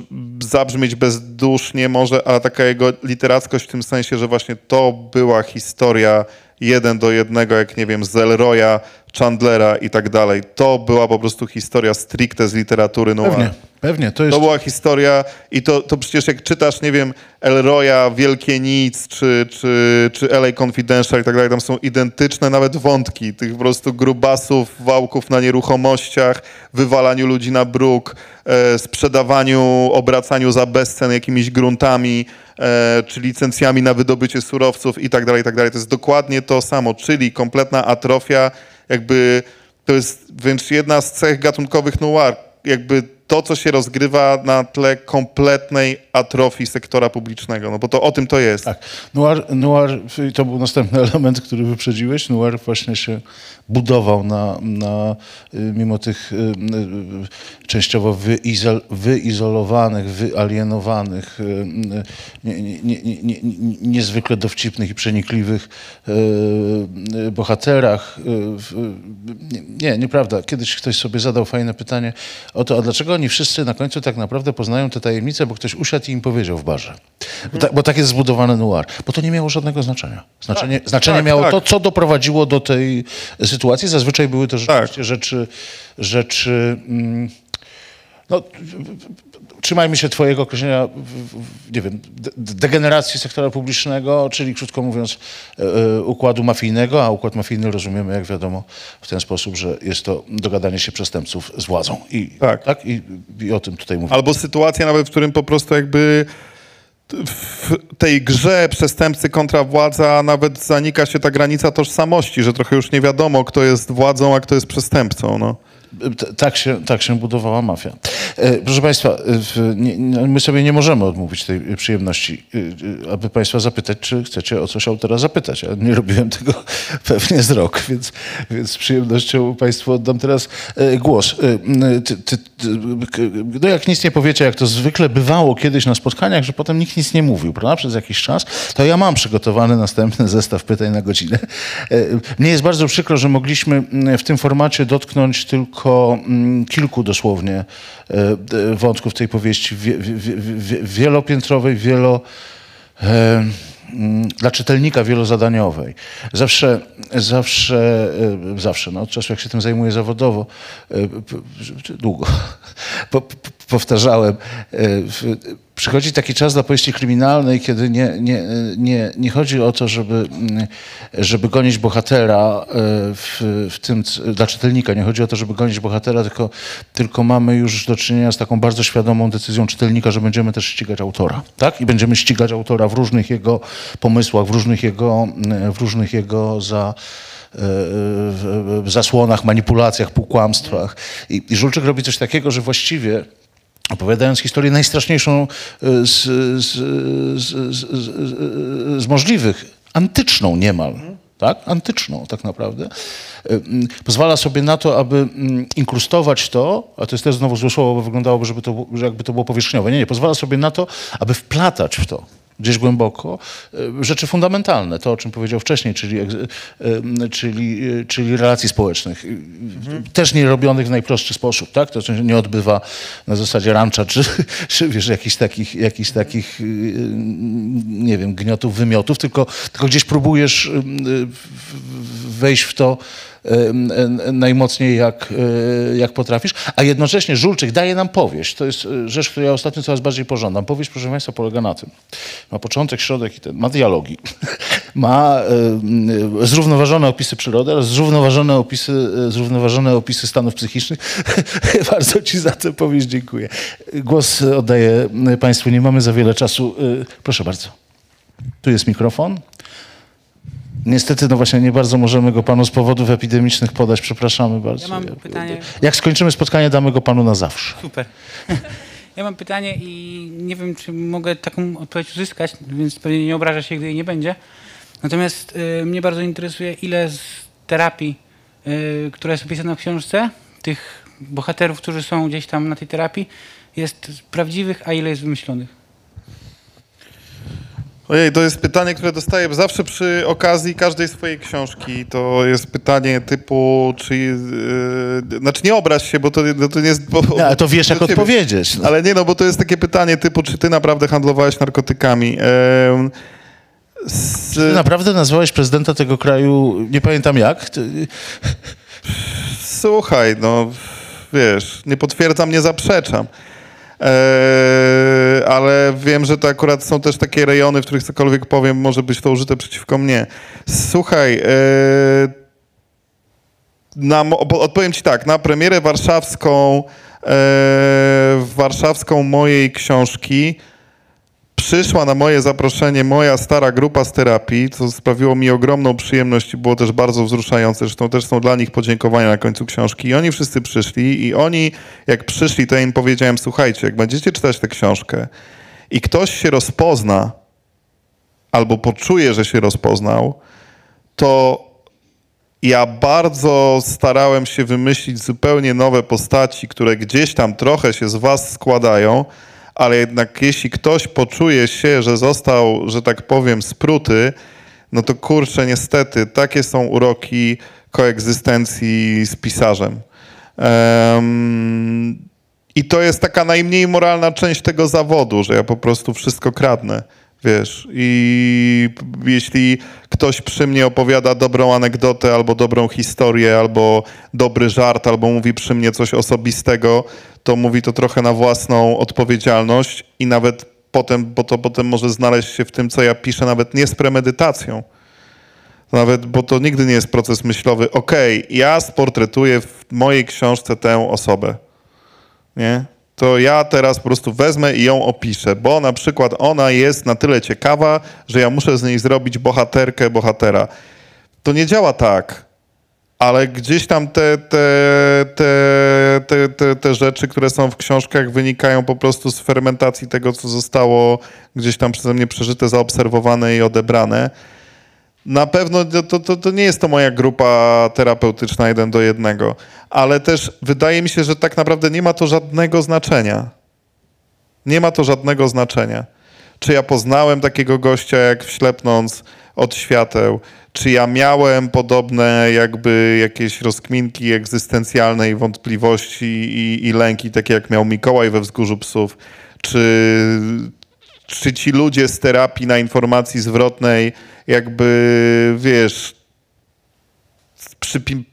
zabrzmieć bezdusznie może, ale taka jego literackość w tym sensie, że właśnie to była historia jeden do jednego, jak nie wiem, z Elroya, Chandlera i tak dalej. To była po prostu historia stricte z literatury noir. Pewnie, pewnie. To jest... To była historia i to, to przecież jak czytasz, nie wiem, Elroya, Wielkie Nic, czy, czy, czy LA Confidential i tak dalej, tam są identyczne nawet wątki tych po prostu grubasów, wałków na nieruchomościach, wywalaniu ludzi na bruk, e, sprzedawaniu, obracaniu za bezcen jakimiś gruntami, czy licencjami na wydobycie surowców i tak dalej, i tak dalej. To jest dokładnie to samo, czyli kompletna atrofia, jakby to jest wręcz jedna z cech gatunkowych noir, jakby to, co się rozgrywa na tle kompletnej atrofii sektora publicznego, no bo to o tym to jest. Tak. Noir, noir, to był następny element, który wyprzedziłeś. Noir właśnie się budował na, na y, mimo tych y, y, częściowo wyizol, wyizolowanych, wyalienowanych, nie, nie, nie, nie, nie, niezwykle dowcipnych i przenikliwych bohaterach. Nie, nieprawda. Kiedyś ktoś sobie zadał fajne pytanie o to, a dlaczego oni wszyscy na końcu tak naprawdę poznają te tajemnice, bo ktoś usiadł i im powiedział w barze. Bo, ta, bo tak jest zbudowany noir. Bo to nie miało żadnego znaczenia. Znaczenie, znaczenie tak, miało tak. to, co doprowadziło do tej sytuacji. Zazwyczaj były to rzeczywiście Tak. rzeczy, rzeczy mm, no, trzymajmy się twojego określenia, nie wiem, de- degeneracji sektora publicznego, czyli krótko mówiąc e, e, układu mafijnego, a układ mafijny rozumiemy, jak wiadomo, w ten sposób, że jest to dogadanie się przestępców z władzą. I, Tak. I, i o tym tutaj mówię. Albo sytuacja nawet, w którym po prostu jakby w tej grze przestępcy kontra władza nawet zanika się ta granica tożsamości, że trochę już nie wiadomo, kto jest władzą, a kto jest przestępcą. No. Tak się, tak się budowała mafia. E, Proszę Państwa, e, nie- my sobie nie możemy odmówić tej przyjemności, e, aby Państwa zapytać, czy chcecie o coś autora zapytać. Ja nie robiłem tego pewnie z rok, więc, więc z przyjemnością Państwu oddam teraz głos. Ty, ty, ty, no jak nic nie powiecie, jak to zwykle bywało kiedyś na spotkaniach, że potem nikt nic nie mówił, prawda, przez jakiś czas, to ja mam przygotowany następny zestaw pytań na godzinę. Mnie jest bardzo przykro, że mogliśmy w tym formacie dotknąć tylko kilku dosłownie wątków tej powieści wie, wie, wie, wie, wielopiętrowej, wielo e, mm, dla czytelnika wielozadaniowej. Zawsze, zawsze, e, zawsze, no, od czasu jak się tym zajmuję zawodowo, e, długo, powtarzałem, e, przychodzi taki czas dla powieści kryminalnej, kiedy nie, nie, nie, nie chodzi o to, żeby, mm, żeby gonić bohatera e, w, w tym, dla czytelnika, nie chodzi o to, żeby gonić bohatera, tylko, tylko mamy już do czynienia z taką bardzo świadomą decyzją czytelnika, że będziemy też ścigać autora, tak? I będziemy ścigać autora w różnych jego pomysłach, w różnych jego, mm, w różnych jego za, e, w zasłonach, manipulacjach, półkłamstwach. I, I Żulczyk robi coś takiego, że właściwie opowiadając historię najstraszniejszą e, z, z, z, z, możliwych, antyczną niemal, tak? Antyczną tak naprawdę, e, pozwala sobie na to, aby inkrustować to, a to jest też znowu złe słowo, bo wyglądałoby, żeby to, że jakby to było powierzchniowe. Nie, nie, pozwala sobie na to, aby wplatać w to gdzieś głęboko, e, rzeczy fundamentalne, to o czym powiedział wcześniej, czyli, e, czyli, e, czyli relacji społecznych. E, Też nie robionych w najprostszy sposób, tak? To się nie odbywa na zasadzie rancza, czy, czy wiesz, jakichś takich, jakichś takich, nie wiem, gniotów, wymiotów, tylko, tylko gdzieś próbujesz wejść w to najmocniej jak, e, jak potrafisz, a jednocześnie Żulczyk daje nam powieść. To jest e, rzecz, którą ja ostatnio coraz bardziej pożądam. Powieść, proszę Państwa, polega na tym. Ma początek, środek i ten, ma dialogi. ma e, zrównoważone opisy przyrody oraz zrównoważone opisy, zrównoważone opisy stanów psychicznych. Bardzo Ci za tę powieść dziękuję. Głos oddaję Państwu. Nie mamy za wiele czasu. Proszę bardzo. Tu jest mikrofon. Niestety, no właśnie, nie bardzo możemy go panu z powodów epidemicznych podać. Przepraszamy bardzo. Ja mam pytanie. Jak skończymy spotkanie, damy go panu na zawsze. Super. Ja mam pytanie i nie wiem, czy mogę taką odpowiedź uzyskać, więc pewnie nie obraża się, gdy jej nie będzie. Natomiast y, mnie bardzo interesuje, ile z terapii, y, która jest opisana w książce, tych bohaterów, którzy są gdzieś tam na tej terapii, jest prawdziwych, a ile jest wymyślonych. Ojej, to jest pytanie, które dostaję zawsze przy okazji każdej swojej książki. To jest pytanie typu, czy... Yy, znaczy nie obraź się, bo to, no to nie jest... Bo, No, ale to wiesz, jak ciebie. odpowiedzieć. No. Ale nie, no bo to jest takie pytanie typu, czy ty naprawdę handlowałeś narkotykami? Em, z, Ty naprawdę nazwałeś prezydenta tego kraju, nie pamiętam jak. Ty, Słuchaj, no wiesz, nie potwierdzam, nie zaprzeczam. Eee, ale wiem, że to akurat są też takie rejony, w których cokolwiek powiem, może być to użyte przeciwko mnie. Słuchaj, eee, na, odpowiem ci tak, na premierę warszawską, eee, warszawską mojej książki przyszła na moje zaproszenie moja stara grupa z terapii, co sprawiło mi ogromną przyjemność i było też bardzo wzruszające. Zresztą też są dla nich podziękowania na końcu książki. I oni wszyscy przyszli i oni, jak przyszli, to ja im powiedziałem, słuchajcie, jak będziecie czytać tę książkę i ktoś się rozpozna albo poczuje, że się rozpoznał, to ja bardzo starałem się wymyślić zupełnie nowe postaci, które gdzieś tam trochę się z was składają, ale jednak jeśli ktoś poczuje się, że został, że tak powiem, spruty, no to kurczę, niestety, takie są uroki koegzystencji z pisarzem. Em, I to jest taka najmniej moralna część tego zawodu, że ja po prostu wszystko kradnę. Wiesz, i jeśli ktoś przy mnie opowiada dobrą anegdotę, albo dobrą historię, albo dobry żart, albo mówi przy mnie coś osobistego, to mówi to trochę na własną odpowiedzialność i nawet potem, bo to potem może znaleźć się w tym, co ja piszę, nawet nie z premedytacją. Nawet, bo to nigdy nie jest proces myślowy. Okej, ja sportretuję w mojej książce tę osobę nie? To ja teraz po prostu wezmę i ją opiszę, bo na przykład ona jest na tyle ciekawa, że ja muszę z niej zrobić bohaterkę, bohatera. To nie działa tak, ale gdzieś tam te, te, te, te, te, rzeczy, które są w książkach, wynikają po prostu z fermentacji tego, co zostało gdzieś tam przeze mnie przeżyte, zaobserwowane i odebrane. Na pewno to, to, to nie jest to moja grupa terapeutyczna jeden do jednego, ale też wydaje mi się, że tak naprawdę nie ma to żadnego znaczenia. Nie ma to żadnego znaczenia. Czy ja poznałem takiego gościa jak wślepnąc od świateł, czy ja miałem podobne jakby jakieś rozkminki egzystencjalne i wątpliwości i, i lęki, takie jak miał Mikołaj we Wzgórzu Psów, czy, czy ci ludzie z terapii na informacji zwrotnej jakby, wiesz,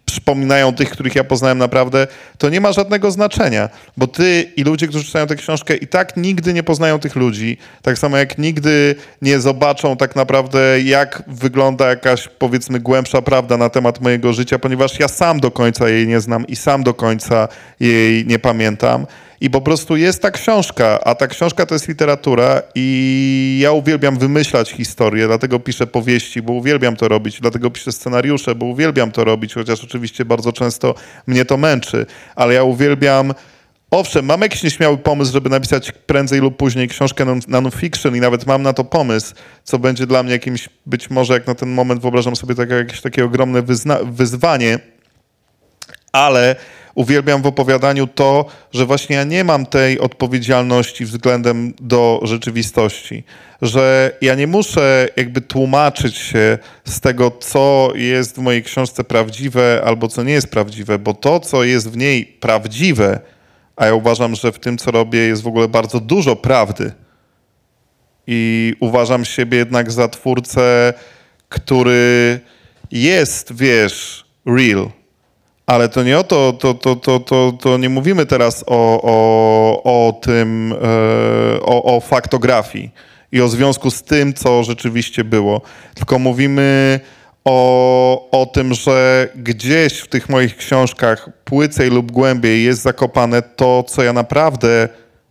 przypominają tych, których ja poznałem naprawdę, to nie ma żadnego znaczenia, bo ty i ludzie, którzy czytają tę książkę i tak nigdy nie poznają tych ludzi, tak samo jak nigdy nie zobaczą tak naprawdę, jak wygląda jakaś, powiedzmy, głębsza prawda na temat mojego życia, ponieważ ja sam do końca jej nie znam i sam do końca jej nie pamiętam. I po prostu jest ta książka, a ta książka to jest literatura i ja uwielbiam wymyślać historie, dlatego piszę powieści, bo uwielbiam to robić, dlatego piszę scenariusze, bo uwielbiam to robić, chociaż oczywiście bardzo często mnie to męczy, ale ja uwielbiam Owszem, mam jakiś nieśmiały pomysł, żeby napisać prędzej lub później książkę non- non-fiction i nawet mam na to pomysł, co będzie dla mnie jakimś, być może jak na ten moment wyobrażam sobie takie, jakieś takie ogromne wyzwanie, ale uwielbiam w opowiadaniu to, że właśnie ja nie mam tej odpowiedzialności względem do rzeczywistości, że ja nie muszę jakby tłumaczyć się z tego, co jest w mojej książce prawdziwe albo co nie jest prawdziwe, bo to, co jest w niej prawdziwe, a ja uważam, że w tym, co robię, jest w ogóle bardzo dużo prawdy. I uważam siebie jednak za twórcę, który jest, wiesz, real. Ale to nie o to, to, to, to, to, to nie mówimy teraz o, o, o tym, e, o, o faktografii i o związku z tym, co rzeczywiście było, tylko mówimy o, o tym, że gdzieś w tych moich książkach płycej lub głębiej jest zakopane to, co ja naprawdę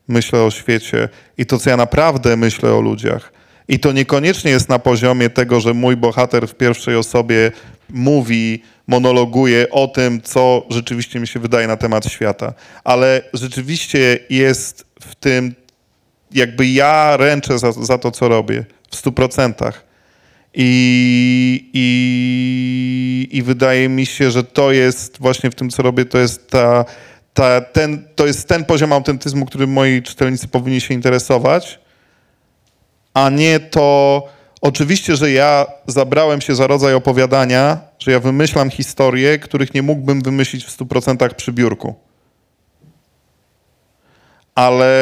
myślę o świecie i to, co ja naprawdę myślę o ludziach. I to niekoniecznie jest na poziomie tego, że mój bohater w pierwszej osobie mówi, monologuje o tym, co rzeczywiście mi się wydaje na temat świata. Ale rzeczywiście jest w tym, jakby ja ręczę za, za to, co robię w stu procentach. I, i, I wydaje mi się, że to jest właśnie w tym, co robię, to jest ta, ta, ten, to jest ten poziom autentyzmu, którym moi czytelnicy powinni się interesować, a nie to. Oczywiście, że ja zabrałem się za rodzaj opowiadania, że ja wymyślam historie, których nie mógłbym wymyślić w 100% przy biurku. Ale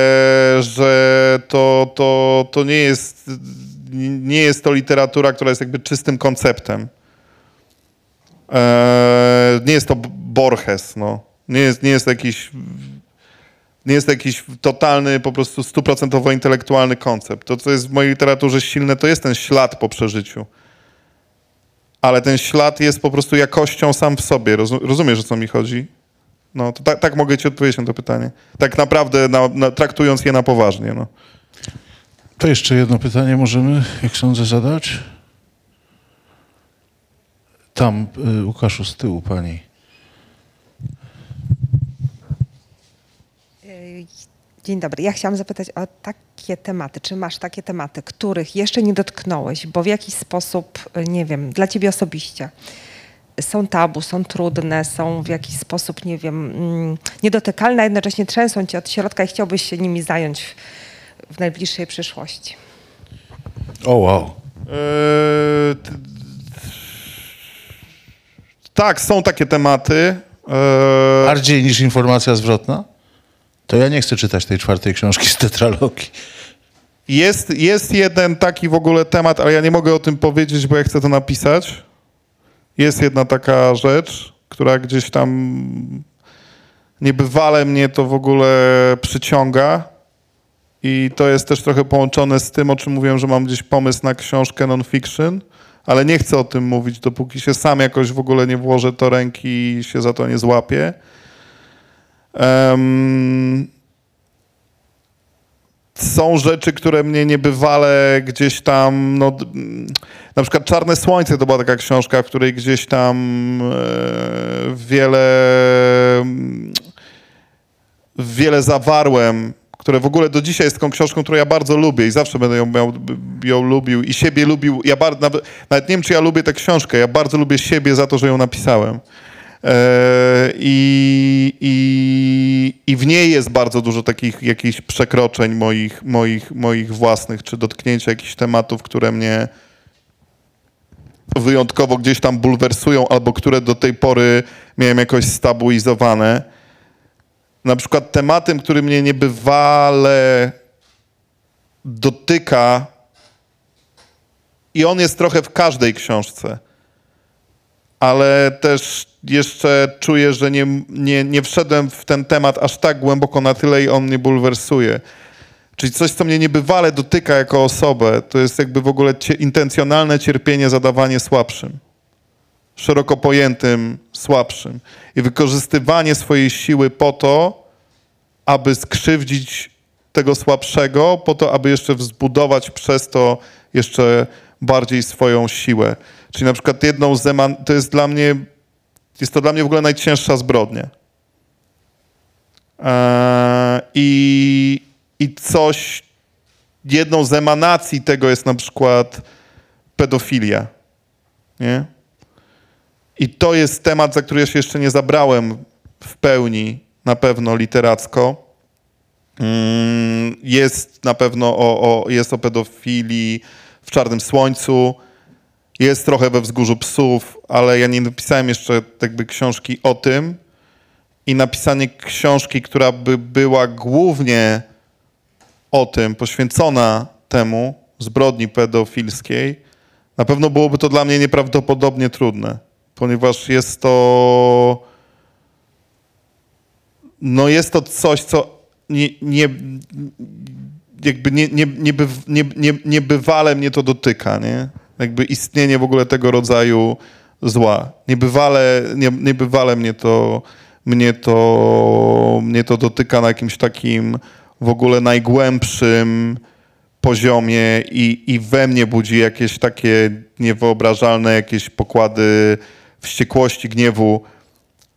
że to, to, to nie jest nie jest to literatura, która jest jakby czystym konceptem. Eee, nie jest to Borges, no. Nie jest, nie jest jakiś nie jest jakiś totalny, po prostu stuprocentowo intelektualny koncept. To, co jest w mojej literaturze silne, to jest ten ślad po przeżyciu. Ale ten ślad jest po prostu jakością sam w sobie. Rozum, rozumiesz, o co mi chodzi? No, to tak, tak mogę ci odpowiedzieć na to pytanie. Tak naprawdę na, na, traktując je na poważnie, no. To jeszcze jedno pytanie możemy, jak sądzę, zadać? Tam, y, Łukaszu, z tyłu pani. Dzień dobry. Ja chciałam zapytać o takie tematy. Czy masz takie tematy, których jeszcze nie dotknąłeś, bo w jakiś sposób, nie wiem, dla ciebie osobiście są tabu, są trudne, są w jakiś sposób, nie wiem, mm, niedotykalne, a jednocześnie trzęsą cię od środka i chciałbyś się nimi zająć w najbliższej przyszłości? O, wow. Eee, tak, są takie tematy. Eee, Bardziej niż informacja zwrotna? To ja nie chcę czytać tej czwartej książki z tetralogii. Jest, jest jeden taki w ogóle temat, ale ja nie mogę o tym powiedzieć, bo ja chcę to napisać. Jest jedna taka rzecz, która gdzieś tam niebywale mnie to w ogóle przyciąga. I to jest też trochę połączone z tym, o czym mówiłem, że mam gdzieś pomysł na książkę non-fiction, ale nie chcę o tym mówić, dopóki się sam jakoś w ogóle nie włożę to ręki i się za to nie złapię. Em, są rzeczy, które mnie niebywale gdzieś tam, no, na przykład Czarne Słońce to była taka książka, w której gdzieś tam e, wiele, wiele zawarłem, które w ogóle do dzisiaj jest taką książką, którą ja bardzo lubię i zawsze będę ją, miał, ją lubił i siebie lubił. Ja bar, nawet, nawet nie wiem, czy ja lubię tę książkę, ja bardzo lubię siebie za to, że ją napisałem. E, I, i, I w niej jest bardzo dużo takich jakichś przekroczeń moich, moich, moich własnych, czy dotknięcia jakichś tematów, które mnie wyjątkowo gdzieś tam bulwersują, albo które do tej pory miałem jakoś stabilizowane. Na przykład tematem, który mnie niebywale dotyka, i on jest trochę w każdej książce ale też jeszcze czuję, że nie, nie, nie wszedłem w ten temat aż tak głęboko na tyle i on mnie bulwersuje. Czyli coś, co mnie niebywale dotyka jako osobę, to jest jakby w ogóle cie, intencjonalne cierpienie, zadawanie słabszym. Szeroko pojętym słabszym. I wykorzystywanie swojej siły po to, aby skrzywdzić tego słabszego, po to, aby jeszcze wzbudować przez to jeszcze bardziej swoją siłę. Czyli na przykład jedną z eman- to jest dla mnie, jest to dla mnie w ogóle najcięższa zbrodnia. Eee, I, I coś, jedną z emanacji tego jest na przykład pedofilia. Nie? I to jest temat, za który ja się jeszcze nie zabrałem w pełni, na pewno literacko. Mm, Jest na pewno o, o, jest o pedofilii w Czarnym Słońcu, jest trochę we Wzgórzu Psów, ale ja nie napisałem jeszcze jakby książki o tym. I napisanie książki, która by była głównie o tym, poświęcona temu, zbrodni pedofilskiej, na pewno byłoby to dla mnie nieprawdopodobnie trudne, ponieważ jest to no jest to coś, co nie, nie, jakby nie, nie, nie, byw- nie, nie, niebywale mnie to dotyka, nie? Jakby istnienie w ogóle tego rodzaju zła. Niebywale, nie, niebywale mnie to, mnie to, mnie to dotyka na jakimś takim w ogóle najgłębszym poziomie i, i we mnie budzi jakieś takie niewyobrażalne jakieś pokłady wściekłości, gniewu,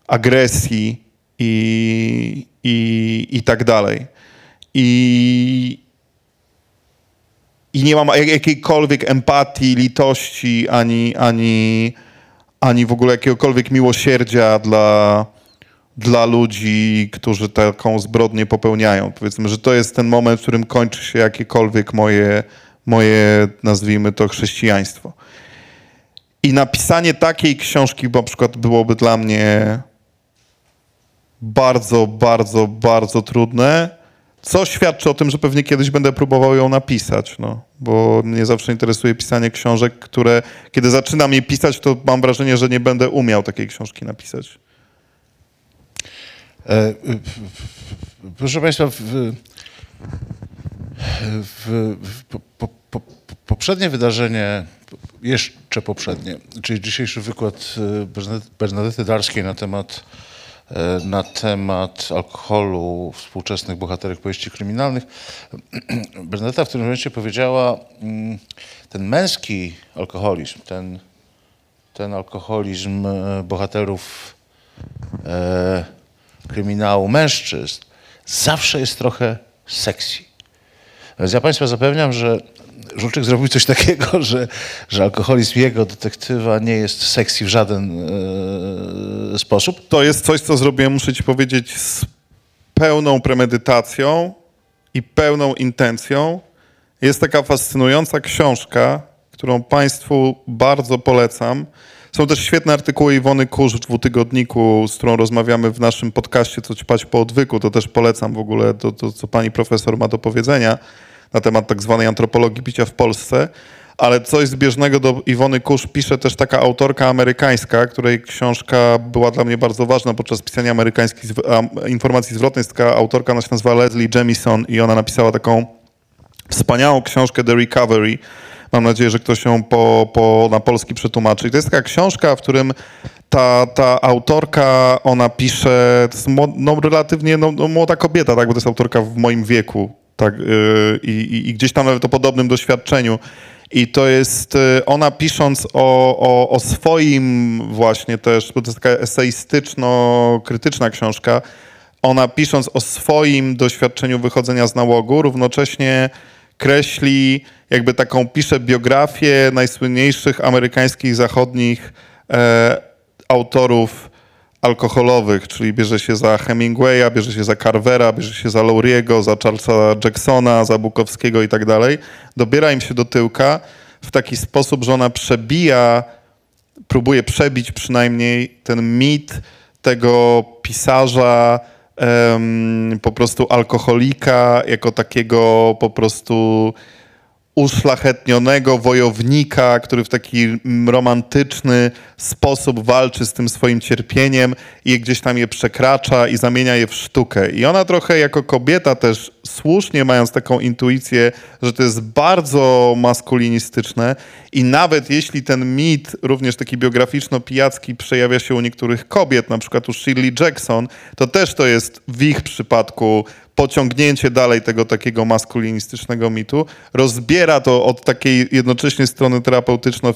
agresji i, i, i tak dalej. I, i nie mam jak- jakiejkolwiek empatii, litości, ani, ani, ani w ogóle jakiegokolwiek miłosierdzia dla, dla ludzi, którzy taką zbrodnię popełniają. Powiedzmy, że to jest ten moment, w którym kończy się jakiekolwiek moje, moje nazwijmy to, chrześcijaństwo. I napisanie takiej książki na przykład byłoby dla mnie bardzo, bardzo, bardzo trudne, co świadczy o tym, że pewnie kiedyś będę próbował ją napisać, no, bo mnie zawsze interesuje pisanie książek, które, kiedy zaczynam je pisać, to mam wrażenie, że nie będę umiał takiej książki napisać. E, Proszę Państwa, w, w, w, po, po, po, poprzednie wydarzenie, jeszcze poprzednie, czyli dzisiejszy wykład e, Bernadety- Darskiej na temat, na temat alkoholu współczesnych bohaterek powieści kryminalnych. Bernadetta w tym momencie powiedziała, mm, ten męski alkoholizm, ten, ten alkoholizm e, bohaterów e, kryminału mężczyzn zawsze jest trochę sexy. Więc ja Państwa zapewniam, że Żulczyk zrobił coś takiego, że, że alkoholizm jego detektywa nie jest sexy w żaden e, sposób. To jest coś, co zrobiłem, muszę ci powiedzieć, z pełną premedytacją i pełną intencją. Jest taka fascynująca książka, którą Państwu bardzo polecam. Są też świetne artykuły Iwony Kurz w dwutygodniku, z którą rozmawiamy w naszym podcaście Co ćpać po odwyku. To też polecam w ogóle to, to, co pani profesor ma do powiedzenia na temat tak zwanej antropologii picia w Polsce. Ale coś zbieżnego do Iwony Kusz pisze też taka autorka amerykańska, której książka była dla mnie bardzo ważna podczas pisania amerykańskich informacji zwrotnej. Jest taka autorka, ona się nazywa Leslie Jamison i ona napisała taką wspaniałą książkę The Recovery. Mam nadzieję, że ktoś ją po, po, na polski przetłumaczy. I to jest taka książka, w którym ta, ta autorka, ona pisze, to jest no, relatywnie no, no, młoda kobieta, tak, bo to jest autorka w moim wieku tak, yy, i, i, gdzieś tam nawet o podobnym doświadczeniu. I to jest, yy, ona pisząc o, o, o swoim właśnie też, bo to jest taka eseistyczno-krytyczna książka, ona pisząc o swoim doświadczeniu wychodzenia z nałogu, równocześnie kreśli, jakby taką pisze biografię najsłynniejszych amerykańskich, zachodnich e, autorów alkoholowych, czyli bierze się za Hemingwaya, bierze się za Carvera, bierze się za Lauriego, za Charlesa Jacksona, za Bukowskiego i tak dalej. Dobiera im się do tyłka w taki sposób, że ona przebija próbuje przebić przynajmniej ten mit tego pisarza, po prostu alkoholika, jako takiego po prostu uszlachetnionego wojownika, który w taki romantyczny sposób walczy z tym swoim cierpieniem i gdzieś tam je przekracza i zamienia je w sztukę. I ona trochę jako kobieta też słusznie mając taką intuicję, że to jest bardzo maskulinistyczne i nawet jeśli ten mit, również taki biograficzno-pijacki przejawia się u niektórych kobiet, na przykład u Shirley Jackson, to też to jest w ich przypadku pociągnięcie dalej tego takiego maskulinistycznego mitu, rozbiera to od takiej jednocześnie strony terapeutyczno,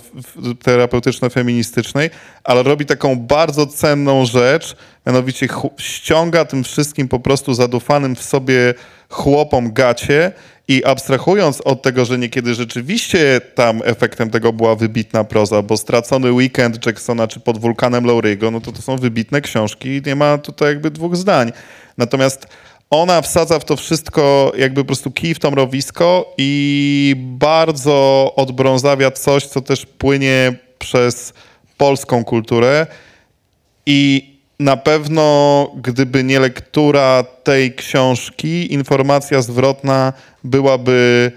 terapeutyczno-feministycznej, ale robi taką bardzo cenną rzecz, mianowicie ściąga tym wszystkim po prostu zadufanym w sobie chłopom gacie i abstrahując od tego, że niekiedy rzeczywiście tam efektem tego była wybitna proza, bo Stracony Weekend Jacksona czy Pod wulkanem Lauriego, no to to są wybitne książki i nie ma tutaj jakby dwóch zdań. Natomiast ona wsadza w to wszystko jakby po prostu kij w to mrowisko i bardzo odbrązawia coś, co też płynie przez polską kulturę. I na pewno, gdyby nie lektura tej książki, informacja zwrotna byłaby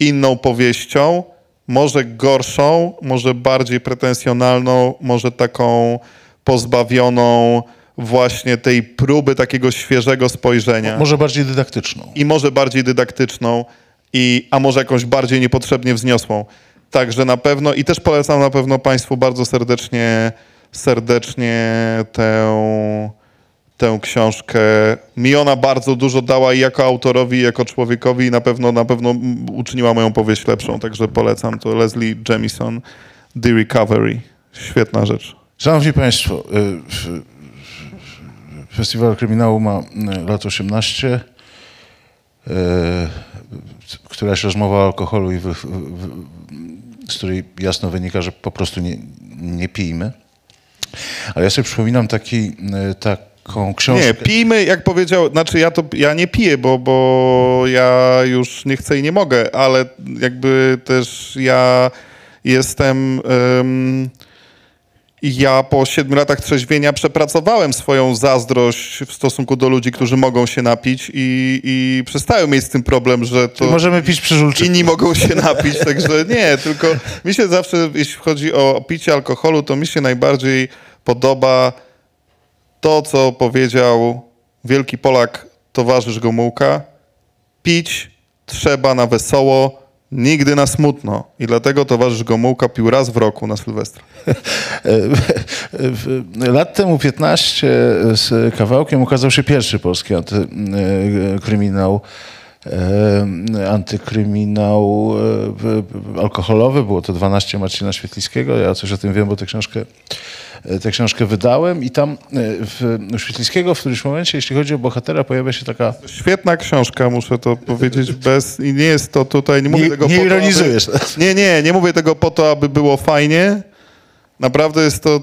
inną powieścią, może gorszą, może bardziej pretensjonalną, może taką pozbawioną właśnie tej próby takiego świeżego spojrzenia Może bardziej dydaktyczną. i może bardziej dydaktyczną, i, a może jakąś bardziej niepotrzebnie wzniosłą. Także na pewno i też polecam na pewno Państwu bardzo serdecznie, serdecznie tę, tę książkę. Mi ona bardzo dużo dała i jako autorowi, i jako człowiekowi i na pewno, na pewno uczyniła moją powieść lepszą. Także polecam to Leslie Jamison, The Recovery. Świetna rzecz. Szanowni Państwo, y, Festiwal Kryminału ma y, lat 18. y, Któraś rozmowa o alkoholu, i z której jasno wynika, że po prostu nie, nie pijmy. Ale ja sobie przypominam taki, y, taką książkę. Nie, pijmy, jak powiedział, znaczy ja to ja nie piję, bo, bo ja już nie chcę i nie mogę, ale jakby też ja jestem. Em, ja po siedmiu latach trzeźwienia przepracowałem swoją zazdrość w stosunku do ludzi, którzy mogą się napić i, i przestałem mieć z tym problem, że to Możemy pić przy żulczyku. inni mogą się napić, także nie, tylko mi się zawsze, jeśli chodzi o picie alkoholu, to mi się najbardziej podoba to, co powiedział wielki Polak, towarzysz Gomułka. Pić trzeba na wesoło, nigdy na smutno. I dlatego towarzysz Gomułka pił raz w roku na Sylwestra. Lat temu 15 z kawałkiem ukazał się pierwszy polski antykryminał. e, Antykryminał e, w- w- alkoholowy, było to 12 Marcina Świetlickiego. Ja coś o tym wiem, bo tę książkę, e, tę książkę wydałem. I tam e, w, Świetlickiego w którymś momencie, jeśli chodzi o bohatera, pojawia się taka. Świetna książka, muszę to powiedzieć bez... I nie jest to tutaj... Nie, mówię Nie, tego nie po to, ironizujesz. Aby, nie, nie, nie mówię tego po to, aby było fajnie. Naprawdę jest to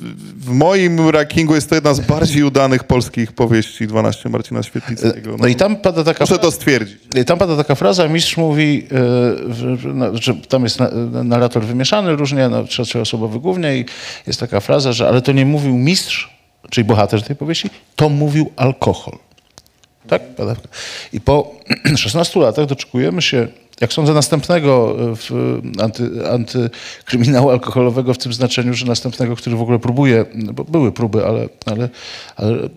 w- moim rankingu jest to jedna z bardziej udanych polskich powieści 12 Marcina Świetlickiego. No i tam pada taka... Muszę to stwierdzić. I Tam pada taka fraza, mistrz mówi, że, że, no, że tam jest na, narrator wymieszany różnie, no, trze- trzyosobowy głównie i jest taka fraza, że ale to nie mówił mistrz, czyli bohater tej powieści, to mówił alkohol. Tak? I po 16 latach doczekujemy się, jak sądzę, następnego e, w, anty, antykryminału alkoholowego w tym znaczeniu, że następnego, który w ogóle próbuje, bo były próby, ale, ale, ale e,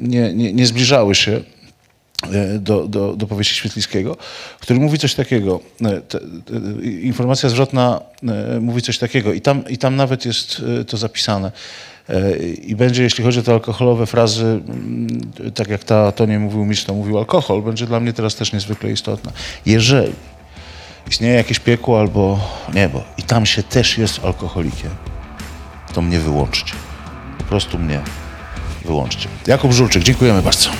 nie, nie, nie zbliżały się e, do, do, do powieści Świetlickiego, który mówi coś takiego, e, te, te, informacja zwrotna e, mówi coś takiego i tam, i tam nawet jest e, to zapisane. I będzie, jeśli chodzi o te alkoholowe frazy, mm, tak jak ta, to nie mówił mistrz, to mówił alkohol, będzie dla mnie teraz też niezwykle istotna. Jeżeli istnieje jakieś piekło albo niebo i tam się też jest alkoholikiem, to mnie wyłączcie. Po prostu mnie wyłączcie. Jakub Żulczyk, dziękujemy bardzo.